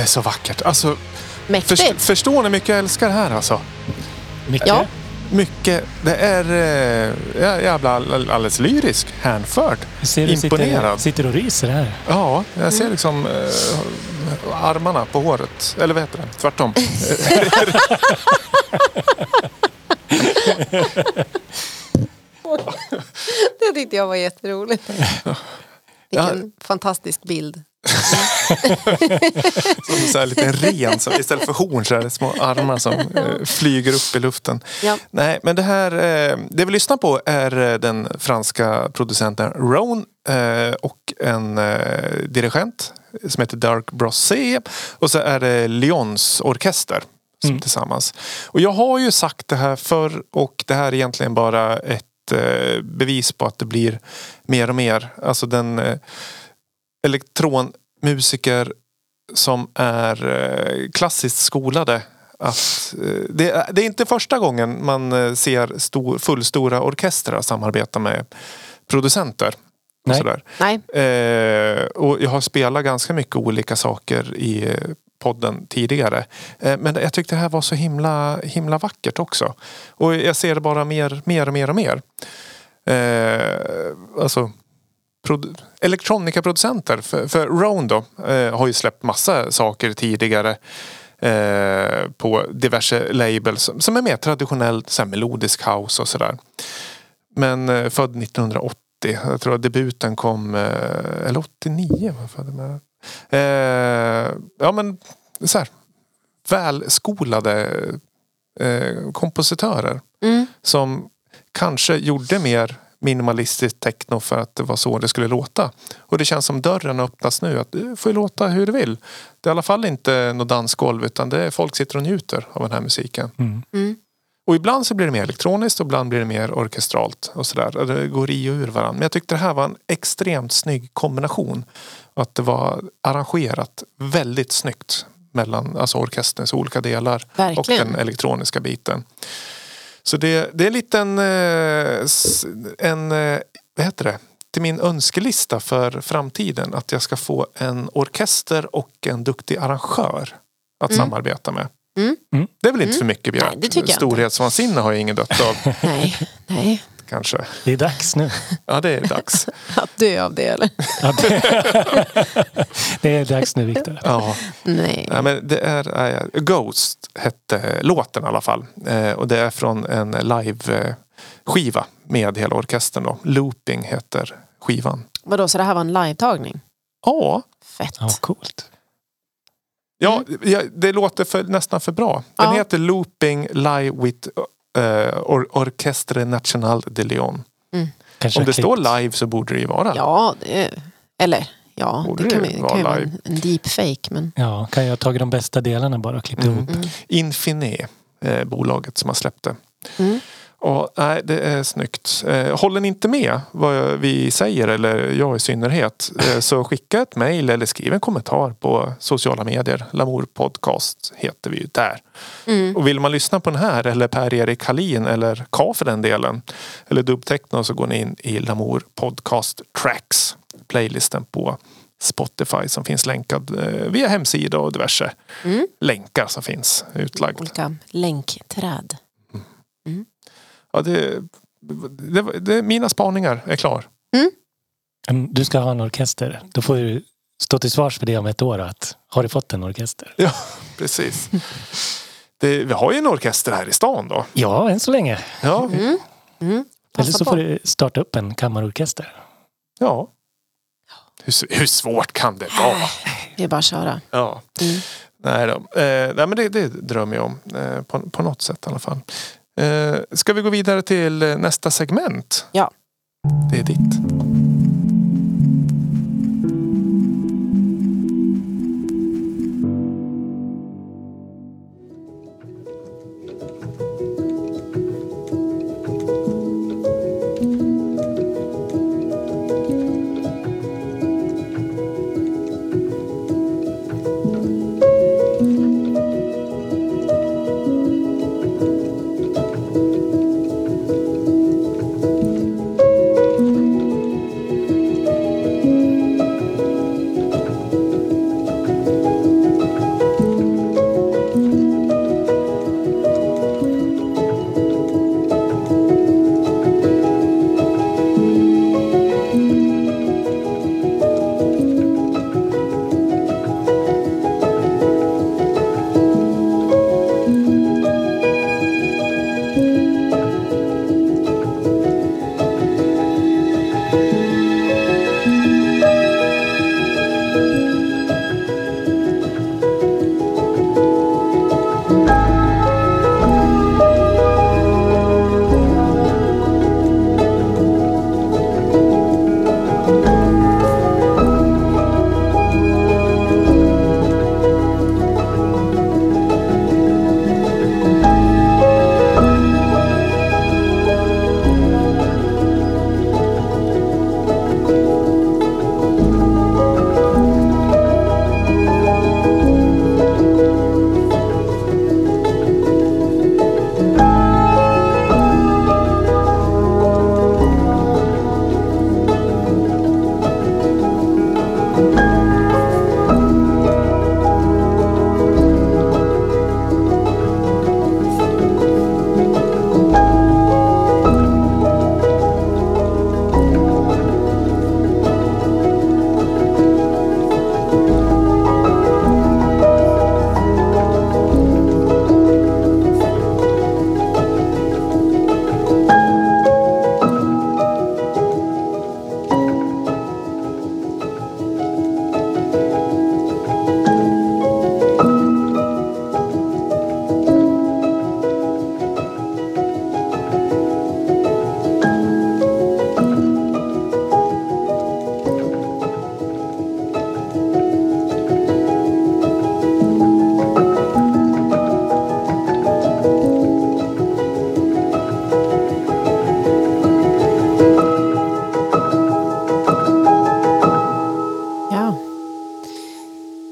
Speaker 1: Det är så vackert. Alltså,
Speaker 2: Mäktigt.
Speaker 1: först, förstår ni hur mycket jag älskar det här alltså?
Speaker 3: Mycket.
Speaker 2: Ja.
Speaker 1: Mycket. Det är eh, jag- jävla all- alldeles lyrisk. Hänförd.
Speaker 3: Jag ser du sitter,
Speaker 1: Imponerad.
Speaker 3: sitter och ryser här.
Speaker 1: Ja, jag ser liksom eh, armarna på håret. Eller vad heter det? Tvärtom. [LAUGHS]
Speaker 2: Det tyckte jag var jätteroligt. Vilken fantastisk bild. [LAUGHS] [LAUGHS]
Speaker 1: Som så här liten ren. Så istället för horn så är det små armar som [LAUGHS] eh, flyger upp i luften.
Speaker 2: Ja.
Speaker 1: Nej, men det här, eh, det vi lyssnar på är eh, den franska producenten Roan eh, och en eh, dirigent som heter Dark Brossé. Och så är det Lyons orkester som
Speaker 3: Mm.
Speaker 1: tillsammans. Och jag har ju sagt det här förr och det här är egentligen bara ett eh, bevis på att det blir mer och mer. Alltså den eh, elektronmusiker som är eh, klassiskt skolade. Att, eh, det, är, det är inte första gången man eh, ser stor, fullstora orkestrar samarbeta med producenter. Och sådär.
Speaker 2: Nej,
Speaker 1: Eh, och jag har spelat ganska mycket olika saker i podden tidigare. Eh, men jag tyckte det här var så himla, himla vackert också. Och jag ser det bara mer, mer och mer och mer. Eh, alltså elektronikaproducenter. För, för Roan då eh, har ju släppt massa saker tidigare. Eh, på diverse labels som, är mer traditionell så här, melodisk house och sådär. Men eh, född 1980. Jag tror att debuten kom, eh, eller 89 var född med. Ja men så här, välskolade eh, kompositörer.
Speaker 2: Mm.
Speaker 1: Som kanske gjorde mer minimalistisk techno för att det var så det skulle låta. Och det känns som dörren öppnas nu. Att du får låta hur du vill. Det är i alla fall inte något dansgolv utan det är folk sitter och njuter av den här musiken.
Speaker 3: Mm.
Speaker 2: Mm.
Speaker 1: Och ibland så blir det mer elektroniskt och ibland blir det mer orkestralt. och sådär. Det går i och ur varandra. Men jag tyckte det här var en extremt snygg kombination. Att det var arrangerat väldigt snyggt mellan alltså orkesterns olika delar
Speaker 2: Verkligen.
Speaker 1: och den elektroniska biten. Så det, det är lite en, eh, s- en eh, vad heter det? till min önskelista för framtiden att jag ska få en orkester och en duktig arrangör att
Speaker 2: Mm.
Speaker 1: samarbeta med.
Speaker 2: Mm.
Speaker 1: Det är väl inte
Speaker 2: Mm.
Speaker 1: för mycket begärt? Storhetsvansinne har jag ingen dött av [LAUGHS]
Speaker 2: nej, nej.
Speaker 1: Kanske.
Speaker 3: Det är dags nu.
Speaker 1: Ja, det är dags. [LAUGHS]
Speaker 2: Att dö av det eller? [LAUGHS]
Speaker 3: Ja, [LAUGHS] det, är dags nu Viktor.
Speaker 1: Ja.
Speaker 2: Nej.
Speaker 1: Nej, men det är äh, Ghost hette låten i alla fall. Eh, och det är från en live-skiva med hela orkestern. Då. Looping heter skivan.
Speaker 2: Vadå, så det här var en live-tagning?
Speaker 1: Ja,
Speaker 2: Fett.
Speaker 3: Ja, coolt.
Speaker 1: ja, ja det låter för, nästan för bra. Den
Speaker 2: Ja.
Speaker 1: heter Looping Live with uh, or Orchestre National de Lyon.
Speaker 3: Kanske
Speaker 1: Om det står live så borde det ju vara.
Speaker 2: Ja, det, eller ja,
Speaker 1: Borde
Speaker 2: det kan,
Speaker 1: det
Speaker 2: kan ju vara
Speaker 1: live?
Speaker 2: en, en deepfake. Men
Speaker 3: Ja, kan jag ha tagit de bästa delarna bara och klippt ihop.
Speaker 2: Mm.
Speaker 1: Infine, eh, bolaget som har släppt det. Och, nej, det är snyggt. Eh, håller ni inte med vad vi säger, eller jag i synnerhet, eh, så skicka ett mejl eller skriv en kommentar på sociala medier. Lamour Podcast heter vi ju där.
Speaker 2: Mm.
Speaker 1: Och vill man lyssna på den här eller Per-Erik Hallin eller K för den delen eller Dubtechno så går ni in i Lamour Podcast Tracks playlisten på Spotify som finns länkad eh, via hemsida och diverse
Speaker 2: Mm.
Speaker 1: länkar som finns utlagd.
Speaker 2: olika länkträd.
Speaker 1: Ja, det, det, det, mina spaningar är klar.
Speaker 3: Men Du ska ha en orkester. Då får du stå till svars för det om ett år. Att, har du fått en orkester?
Speaker 1: Ja, [LAUGHS] precis. Det, vi har ju en orkester här i stan då.
Speaker 3: Ja, än så länge.
Speaker 1: Ja,
Speaker 2: Mm. Mm.
Speaker 3: Eller så får du starta upp en kammarorkester.
Speaker 1: ja. Hur, hur svårt kan det vara?
Speaker 2: Det är bara att köra.
Speaker 1: Ja.
Speaker 2: Mm.
Speaker 1: Nej, då. Eh, nej men det, det drömmer jag om. Eh, på, på något sätt i alla fall. Eh, ska vi gå vidare till eh, nästa segment?
Speaker 2: Ja.
Speaker 1: Det är ditt.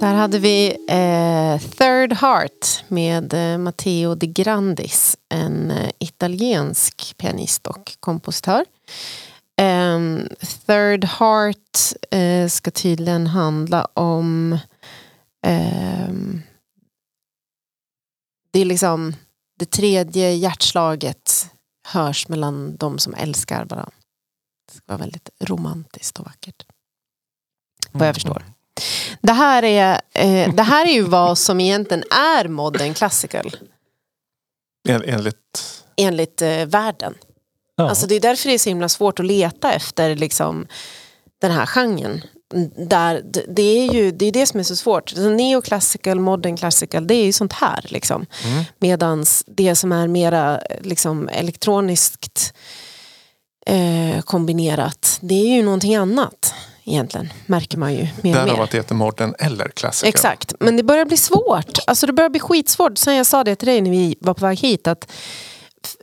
Speaker 2: Där hade vi eh, Third Heart med eh, Matteo De Grandis, en eh, italiensk pianist och kompositör. Ehm, Third Heart eh, ska tydligen handla om ehm, det är liksom det tredje hjärtslaget hörs mellan de som älskar varandra. Det ska vara väldigt romantiskt och vackert. Vad jag förstår. Det här är, eh, det här är ju vad som egentligen är modern classical
Speaker 1: En, enligt...
Speaker 2: enligt eh, världen.
Speaker 3: Ja.
Speaker 2: Alltså det är därför det är så himla svårt att leta efter liksom, den här genren. Där, det- är ju det, är det som är så svårt. Så neoclassical, modern classical, det är ju sånt här. Liksom.
Speaker 1: Mm.
Speaker 2: Medans det som är mera liksom, elektroniskt eh, kombinerat, det är ju någonting annat egentligen. Märker man ju mer och mer.
Speaker 1: Därav att det heter modern eller classical.
Speaker 2: Exakt, men det börjar bli svårt. Alltså det börjar bli skitsvårt. Sen jag sa det till dig när vi var på väg hit att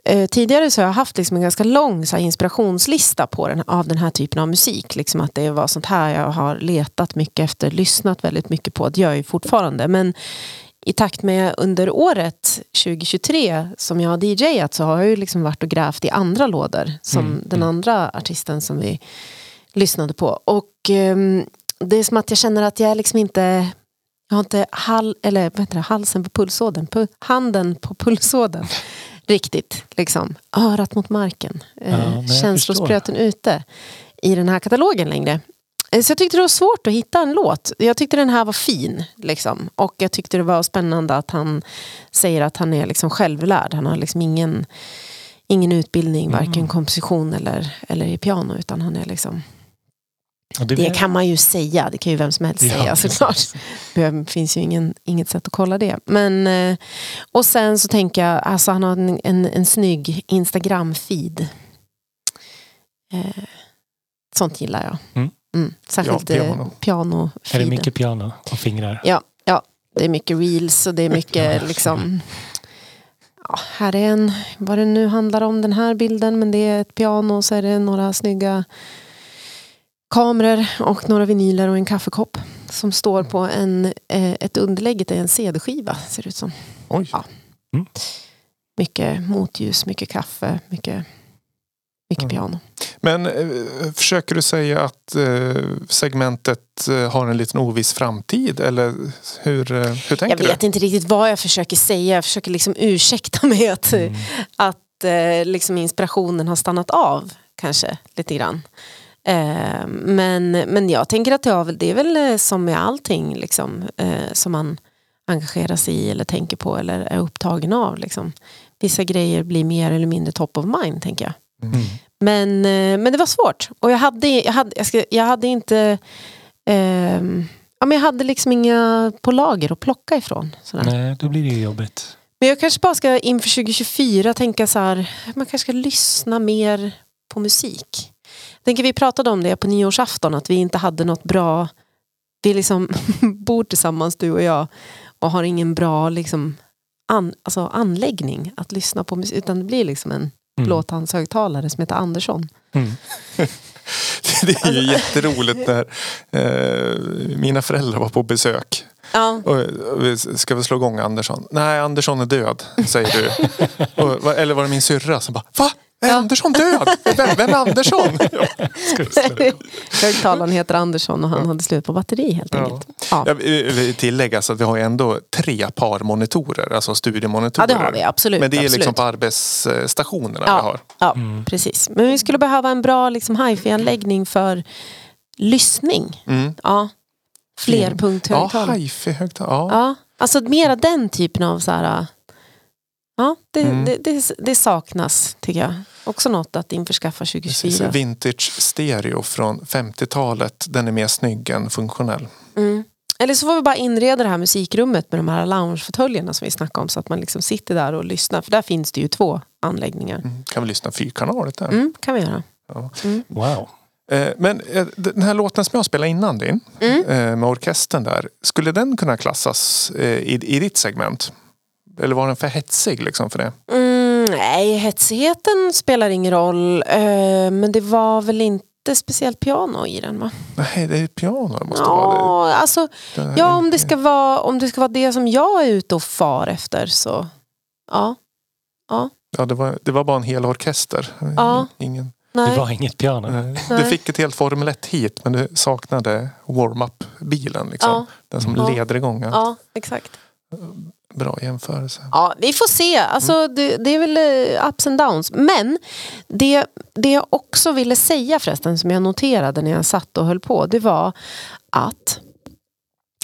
Speaker 2: eh, tidigare så har jag haft liksom en ganska lång så här, inspirationslista på den, av den här typen av musik. Liksom att det var sånt här jag har letat mycket efter, lyssnat väldigt mycket på. Det gör jag ju fortfarande. Men i takt med under året 2023 som jag har DJat så har jag ju liksom varit och grävt i andra lådor. Som
Speaker 3: Mm,
Speaker 2: den andra artisten som vi lyssnade på. Och ehm, det är som att jag känner att jag liksom inte jag har inte hal, eller, vad heter det, halsen på pulsådern, pu, handen på pulsådern [LAUGHS] riktigt. Liksom. Örat mot marken. Eh, känslospröten ute i den här katalogen längre. Eh, Så jag tyckte det var svårt att hitta en låt. Jag tyckte den här var fin. Liksom. Och jag tyckte det var spännande att han säger att han är liksom självlärd. Han har liksom ingen, ingen utbildning,
Speaker 3: Mm.
Speaker 2: varken komposition eller, eller i piano. Utan han är liksom
Speaker 3: det,
Speaker 2: det kan man ju säga, det kan ju vem som helst
Speaker 3: Ja,
Speaker 2: säga såklart. Det finns ju ingen, inget sätt att kolla det. Men, eh, och sen så tänker jag, alltså han har en, en, en snygg Instagram-feed. Eh, sånt gillar jag.
Speaker 3: Mm.
Speaker 2: Mm, särskilt
Speaker 1: Ja,
Speaker 2: ja,
Speaker 1: piano.
Speaker 2: piano.
Speaker 3: är det mycket piano och fingrar?
Speaker 2: Ja, ja, det är mycket reels och det är mycket liksom ja, här är en, vad det nu handlar om den här bilden men det är ett piano och så är det några snygga kameror och några vinyler och en kaffekopp som står på en, eh, ett underlägget är en CD-skiva ser det ut som.
Speaker 1: Oj.
Speaker 2: Ja.
Speaker 3: Mm.
Speaker 2: Mycket motljus, mycket kaffe, mycket, mycket
Speaker 1: Mm.
Speaker 2: piano.
Speaker 1: Men eh, försöker du säga att eh, segmentet har en liten oviss framtid? Eller hur, hur
Speaker 2: Jag
Speaker 1: tänker
Speaker 2: vet
Speaker 1: du?
Speaker 2: inte riktigt vad jag försöker säga. Jag försöker liksom ursäkta mig att,
Speaker 3: Mm.
Speaker 2: att liksom inspirationen har stannat av kanske lite grann. Eh, men, men jag tänker att det, har, väl- det är väl eh, som med allting liksom, eh, som man engagerar sig i eller tänker på eller är upptagen av. Liksom. Vissa grejer blir mer eller mindre top of mind tänker jag.
Speaker 3: Mm.
Speaker 2: Men, eh, men det var svårt. Och jag hade, jag hade, jag ska, jag hade inte... ehm, ja, men jag hade liksom inga på lager att plocka ifrån. Sådär.
Speaker 3: Nej, då blir det ju jobbigt.
Speaker 2: Men jag kanske bara ska inför 2024 tänka så här. Man kanske ska lyssna mer på musik. Tänker vi pratade om det på nyårsafton. Att vi inte hade något bra... Vi liksom [LAUGHS] bor tillsammans du och jag. Och har ingen bra liksom, an, alltså anläggning att lyssna på musik. Utan det blir liksom en
Speaker 3: Mm.
Speaker 2: blåtandshögtalare som heter Andersson.
Speaker 3: Mm. [LAUGHS]
Speaker 1: Det är ju jätteroligt när eh, mina föräldrar var på besök.
Speaker 2: Ja.
Speaker 1: Och, ska vi slå igång Andersson? Nej, Andersson är död, säger du. [LAUGHS] och, eller var det min syrra som bara, va? Är
Speaker 2: Ja.
Speaker 1: Andersson död? Vem, vem är Andersson? [LAUGHS]
Speaker 3: Vi?
Speaker 2: Högtalaren heter Andersson och han hade slut på batteri helt
Speaker 1: Ja.
Speaker 2: enkelt. Ja.
Speaker 1: Jag vill tillägga så att vi har ändå tre par monitorer, alltså
Speaker 2: ja,
Speaker 1: studiemonitorer.
Speaker 2: det har vi absolut.
Speaker 1: Men det är
Speaker 2: absolut.
Speaker 1: liksom på arbetsstationerna vi
Speaker 2: Ja,
Speaker 1: har.
Speaker 2: ja
Speaker 3: Mm.
Speaker 2: precis. Men vi skulle behöva en bra liksom, hifi-anläggning för lyssning.
Speaker 1: Mm.
Speaker 2: Ja.
Speaker 1: Ja,
Speaker 2: Flerpunkthögtalare.
Speaker 1: hifi högtalare. Ja.
Speaker 2: Ja. Alltså mera den typen av så här... Ja, det,
Speaker 1: Mm.
Speaker 2: det, det, det saknas tycker jag. Också något att införskaffa
Speaker 1: Precis,
Speaker 2: 2024.
Speaker 1: vintage stereo från 50-talet. Den är mer snygg än funktionell.
Speaker 2: Mm. Eller så får vi bara inreda det här musikrummet med de här loungefåtöljerna som vi snackade om så att man liksom sitter där och lyssnar. För där finns det ju två anläggningar.
Speaker 1: Mm. Kan vi lyssna fyrkanaligt där?
Speaker 2: Mm, kan vi göra.
Speaker 3: Wow.
Speaker 1: Eh, Men eh, den här låten som jag spelade innan din,
Speaker 2: Mm.
Speaker 1: eh, med orkestern där. Skulle den kunna klassas i, i ditt segment? Eller var den för hetsig liksom för det?
Speaker 2: Mm, nej, hetsigheten spelar ingen roll. Eh, men det var väl inte inte speciellt piano i den va?
Speaker 1: Nej, det är piano det måste vara.
Speaker 2: Ja, alltså,
Speaker 1: Det, det
Speaker 2: ja om, det ska vara, om det ska vara det som jag är ute och far efter så ja.
Speaker 1: ja, det, var, det var bara en hel orkester.
Speaker 2: Ja.
Speaker 1: Ingen,
Speaker 3: Det
Speaker 2: Nej.
Speaker 3: var inget piano.
Speaker 1: nej.
Speaker 2: Nej.
Speaker 1: Du fick ett helt Formel 1 hit men du saknade warm-up-bilen. Liksom.
Speaker 2: Ja.
Speaker 1: Den som
Speaker 2: Ja.
Speaker 1: leder igång. allt.
Speaker 2: Ja, exakt.
Speaker 1: Bra jämförelse.
Speaker 2: Ja, vi får se. Alltså,
Speaker 1: Mm.
Speaker 2: det, det är väl eh, ups and downs. Men det, det jag också ville säga förresten, som jag noterade när jag satt och höll på, det var att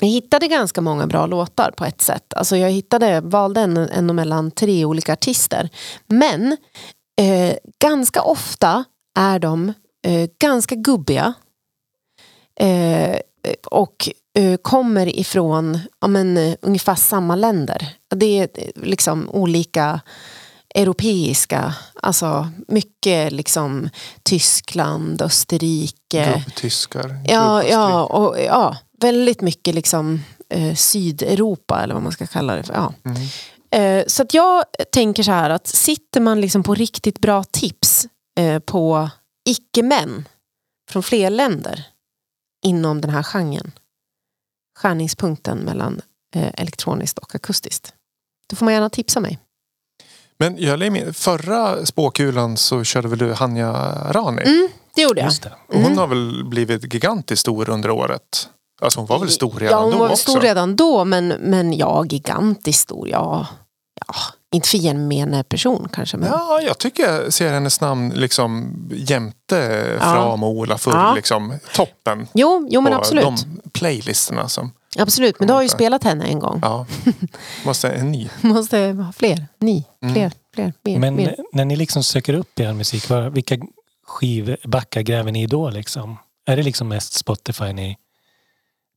Speaker 2: jag hittade ganska många bra låtar på ett sätt. Alltså jag hittade, valde en, en mellan tre olika artister. Men eh, ganska ofta är de eh, ganska gubbiga. Eh, och kommer ifrån ja, men, eh, ungefär samma länder. Det är eh, liksom olika europeiska, alltså mycket liksom Tyskland, Österrike.
Speaker 1: Gubbtyskar.
Speaker 2: Ja, ja, och, ja, väldigt mycket liksom eh, Sydeuropa eller vad man ska kalla det för. Ja.
Speaker 1: Mm.
Speaker 2: Eh, så att jag tänker så här att sitter man liksom på riktigt bra tips eh, på icke-män från fler länder inom den här genren, skärningspunkten mellan eh, elektroniskt och akustiskt, då får man gärna tipsa mig.
Speaker 1: Men jag med, förra spåkulan så körde väl du Hanja Rani?
Speaker 2: Mm, det gjorde jag.
Speaker 3: Just det.
Speaker 1: Och Hon
Speaker 2: Mm.
Speaker 1: har väl blivit gigantiskt stor under året? Alltså hon var väl stor redan
Speaker 2: ja, hon
Speaker 1: då
Speaker 2: var väl
Speaker 1: också?
Speaker 2: stor redan då, men, men ja, gigantiskt stor. Ja, ja, inte för gemene person kanske. Men...
Speaker 1: Ja, jag tycker jag ser hennes namn liksom jämte
Speaker 2: Ja.
Speaker 1: Fram och Ola Full,
Speaker 2: Ja.
Speaker 1: liksom toppen.
Speaker 2: Jo, jo, men absolut.
Speaker 1: de playlisterna som,
Speaker 2: absolut. Men du har ju spelat henne en gång.
Speaker 1: ja, [LAUGHS] måste en ny.
Speaker 2: Måste ha fler. Ni.
Speaker 1: Mm.
Speaker 2: Fler. fler mer,
Speaker 3: Men
Speaker 2: mer.
Speaker 3: när ni liksom söker upp er musik, vilka skivbackar gräver ni i då? Liksom? Är det liksom mest Spotify ni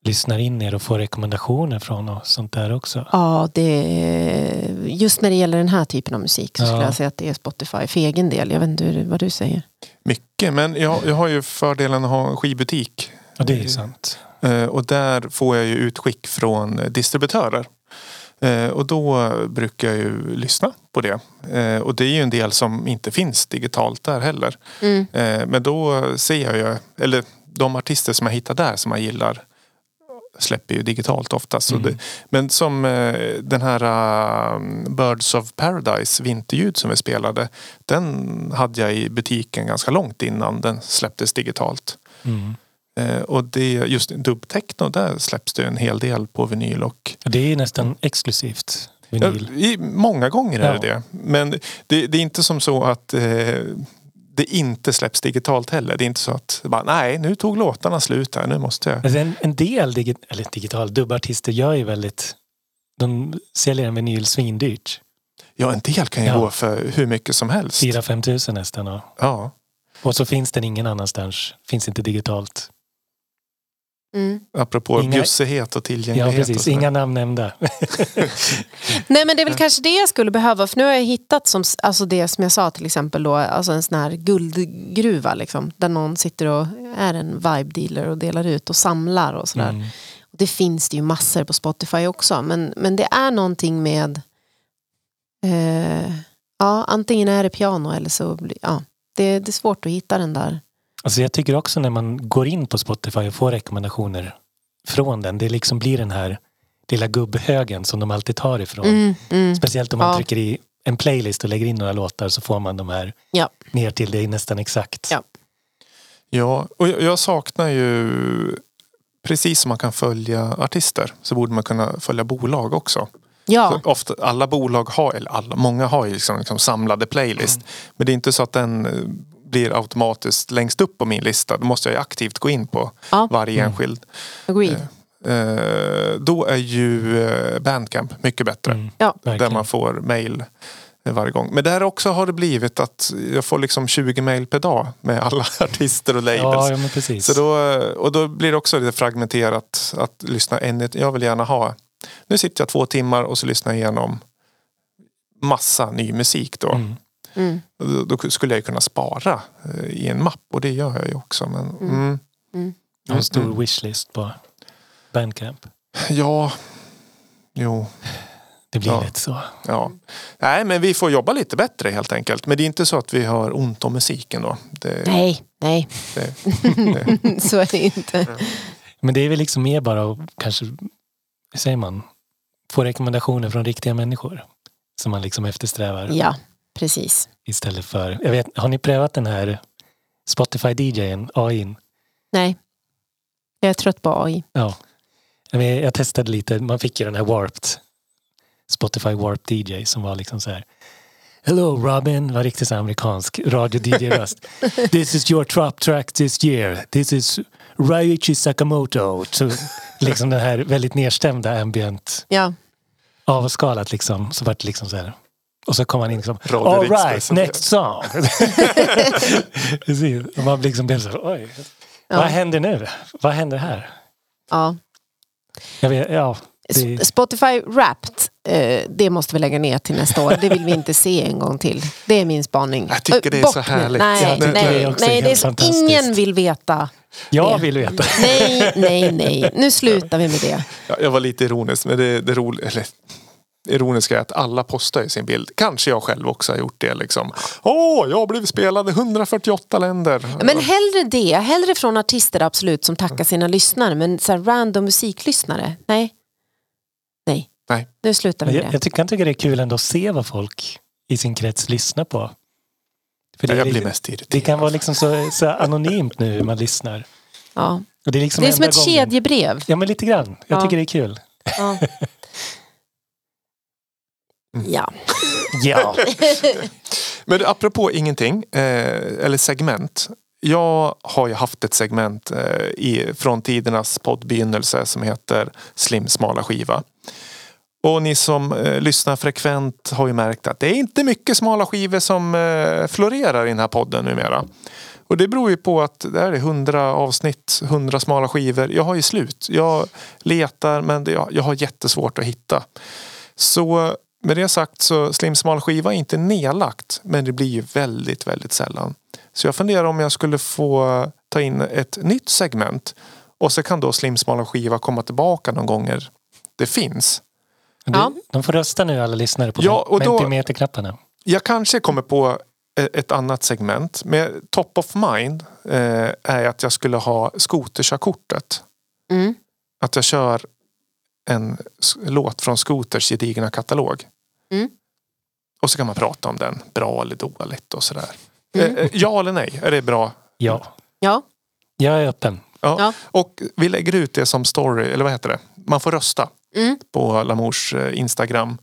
Speaker 3: lyssnar in er och får rekommendationer från och sånt där också?
Speaker 2: Ja, det, just när det gäller den här typen av musik så
Speaker 3: Ja.
Speaker 2: skulle jag säga att det är Spotify för egen del. Jag vet inte vad du säger.
Speaker 1: Mycket, men jag, jag har ju fördelen att ha en skivbutik.
Speaker 3: Ja, det är sant.
Speaker 1: Eh, Och där får jag ju utskick från distributörer. Eh, Och då brukar jag ju lyssna på det. Eh, Och det är ju en del som inte finns digitalt där heller.
Speaker 2: Mm.
Speaker 1: Men då ser jag ju, eller de artister som jag hittar där som jag gillar släpper ju digitalt oftast.
Speaker 3: Mm.
Speaker 1: det, men som eh, den här uh, Birds of Paradise vinterljud som vi spelade. Den hade jag i butiken ganska långt innan den släpptes digitalt.
Speaker 3: Mm.
Speaker 1: Eh, och det, just dubbtechno, där släpps det en hel del på vinyl. Och,
Speaker 3: Det är nästan exklusivt
Speaker 1: ja,
Speaker 3: vinyl.
Speaker 1: i, många gånger är det
Speaker 3: Ja.
Speaker 1: det. Men det, det är inte som så att eh, det inte släpps digitalt heller. Det är inte så att bara, nej nu tog låtarna slut här, nu måste jag.
Speaker 3: Alltså en, en del digi, eller digital dubbartister gör ju väldigt... De säljer en vinyl svindyrt.
Speaker 1: Ja en del kan ju
Speaker 3: Ja.
Speaker 1: gå för hur mycket som helst.
Speaker 3: 4-5 tusen nästan. Och,
Speaker 1: Ja.
Speaker 3: och så finns den ingen annanstans. Finns inte digitalt.
Speaker 2: Mm.
Speaker 1: Apropå
Speaker 3: Inga-
Speaker 1: bjussighet och
Speaker 3: Ja
Speaker 1: tillgänglighet. och
Speaker 3: precis, inga namn nämnda. [LAUGHS]
Speaker 2: Nej men det är väl kanske det jag skulle behöva för nu har jag hittat som, alltså det som jag sa till exempel då, alltså en sån här guldgruva liksom, där någon sitter och är en vibe dealer och delar ut och samlar och sådär.
Speaker 3: Mm.
Speaker 2: Och det finns det ju massor på Spotify också men, men det är någonting med eh, ja antingen är det piano eller så blir, ja det, det är svårt att hitta den där.
Speaker 3: Alltså jag tycker också när man går in på Spotify och får rekommendationer från den. Det liksom blir den här lilla gubbhögen som de alltid tar ifrån.
Speaker 2: Mm, mm.
Speaker 3: Speciellt om man
Speaker 2: Ja.
Speaker 3: trycker i en playlist och lägger in några låtar så får man de här
Speaker 2: Ja.
Speaker 3: ner till det nästan exakt.
Speaker 2: Ja.
Speaker 1: Ja, och jag, jag saknar ju precis som man kan följa artister så borde man kunna följa bolag också.
Speaker 2: Ja,
Speaker 1: Så ofta, alla bolag har, eller alla, många har ju liksom, liksom samlade playlist. Men det är inte så att den blir automatiskt längst upp på min lista. Då måste jag ju aktivt gå in på
Speaker 2: Ja.
Speaker 1: varje
Speaker 3: Mm.
Speaker 1: enskild.
Speaker 2: agreed.
Speaker 1: Eh, då är ju eh, Bandcamp mycket bättre.
Speaker 3: Mm,
Speaker 2: Ja.
Speaker 1: Där man får mail varje gång. Men där också har det blivit att jag får liksom 20 mail per dag med alla [LAUGHS] artister och labels.
Speaker 3: Ja, ja men precis.
Speaker 1: Så då, och då blir det också lite fragmenterat att lyssna en, Jag vill gärna ha, nu sitter jag två timmar och så lyssnar jag igenom massa ny musik då.
Speaker 3: Mm.
Speaker 2: Mm.
Speaker 1: Då, då skulle jag ju kunna spara eh, i en mapp och det gör jag ju också. Men,
Speaker 2: Mm.
Speaker 1: mm.
Speaker 3: Jag har en stor
Speaker 1: Mm.
Speaker 3: wishlist på Bandcamp.
Speaker 1: Ja, jo,
Speaker 3: Det blir
Speaker 1: Ja.
Speaker 3: lätt så.
Speaker 1: ja. Nej men vi får jobba lite bättre helt enkelt. Men det är inte så att vi har ont om musiken då. Det,
Speaker 2: Nej, nej, Nej,
Speaker 1: Det, det, [LAUGHS]
Speaker 2: så är det inte.
Speaker 3: Men det är väl liksom mer bara att kanske, hur säger man, få rekommendationer från riktiga människor. Som man liksom eftersträvar
Speaker 2: Ja, precis.
Speaker 3: istället för, jag vet, har ni prövat den här Spotify DJn, AI?
Speaker 2: Nej, jag är trött på AI.
Speaker 3: Ja. Jag, testade lite, man fick ju den här Warped, Spotify Warped DJ som var liksom så här Hello Robin, var riktigt amerikansk radio-DJ-röst. [LAUGHS] This is your top track this year. This is Ryuichi Sakamoto. Så, liksom den här väldigt nedstämda ambient
Speaker 2: Ja,
Speaker 3: avskalat liksom. Så vart det liksom så här. Och så kom han in liksom. All right, next song. [LAUGHS] Och man liksom blev så här, oj.
Speaker 2: Ja.
Speaker 3: Vad händer nu? Vad händer här?
Speaker 2: ja.
Speaker 3: Jag vet, ja. Det,
Speaker 2: Spotify Wrapped, eh, det måste vi lägga ner till nästa år. Det vill vi inte se en gång till. Det är min spaning.
Speaker 1: Jag tycker det är
Speaker 2: Bort
Speaker 1: så härligt.
Speaker 2: Nej, nej,
Speaker 3: också
Speaker 2: nej, det är så, ingen vill veta.
Speaker 3: jag
Speaker 2: det.
Speaker 3: vill veta.
Speaker 2: Nej, nej, nej. Nu slutar vi med det.
Speaker 1: Ja, jag var lite ironisk, men det, det roliga, eller, ironiska är att alla postar ju sin bild. Kanske jag själv också har gjort det. Liksom. Åh, jag har blivit spelad i 148 länder.
Speaker 2: Men hellre det, hellre från artister absolut som tackar sina lyssnare. Men så här random musiklyssnare, nej. Nej.
Speaker 1: Nej.
Speaker 2: Nu slutar vi med
Speaker 3: Jag,
Speaker 2: det.
Speaker 3: jag tycker, kan tycka det är kul ändå att se vad folk i sin krets lyssnar på. För det,
Speaker 1: jag blir
Speaker 3: lite-
Speaker 1: mest
Speaker 3: det
Speaker 1: irriterad.
Speaker 3: kan vara liksom så, så anonymt nu hur man lyssnar.
Speaker 2: Ja.
Speaker 3: Och det är, liksom
Speaker 2: Det är som ett
Speaker 3: gången-
Speaker 2: kedjebrev.
Speaker 3: Ja men lite grann. Jag
Speaker 2: Ja.
Speaker 3: tycker det är kul.
Speaker 2: Ja. [LAUGHS] ja. [LAUGHS]
Speaker 3: Ja. [LAUGHS]
Speaker 1: Men apropå ingenting, eh, eller segment. Jag har ju haft ett segment eh, i, från tidernas poddbegynnelse som heter Slim smala skiva. Och ni som eh, lyssnar frekvent har ju märkt att det är inte mycket smala skivor som eh, florerar i den här podden numera. Och det beror ju på att det här är 100 avsnitt, 100 smala skivor. Jag har ju slut. Jag letar men det, jag, jag har jättesvårt att hitta. Så med det sagt så Slim smal skiva är inte nedlagt men det blir ju väldigt, väldigt sällan. Så jag funderar om jag skulle få ta in ett nytt segment och så kan då Slim smala skiva komma tillbaka någon gånger det finns.
Speaker 2: Ja.
Speaker 3: Du, de får rösta nu alla lyssnare på
Speaker 1: Ja, och då-
Speaker 3: Mentimeterknapparna.
Speaker 1: Jag kanske kommer på e- ett annat segment. Men top of mind eh, är att jag skulle ha skoterkörkortet.
Speaker 2: Mm.
Speaker 1: Att jag kör en låt från Skoters gedigna katalog.
Speaker 2: Mm.
Speaker 1: Och så kan man prata om den. Bra eller dåligt och sådär.
Speaker 2: Mm.
Speaker 1: Eh, eh, ja eller nej? Är det bra?
Speaker 3: Ja.
Speaker 2: Ja.
Speaker 3: Jag är öppen.
Speaker 1: Ja.
Speaker 2: Ja.
Speaker 1: Och vi lägger ut det som story, eller vad heter det? Man får rösta
Speaker 2: Mm.
Speaker 1: på Lamours eh, Instagram.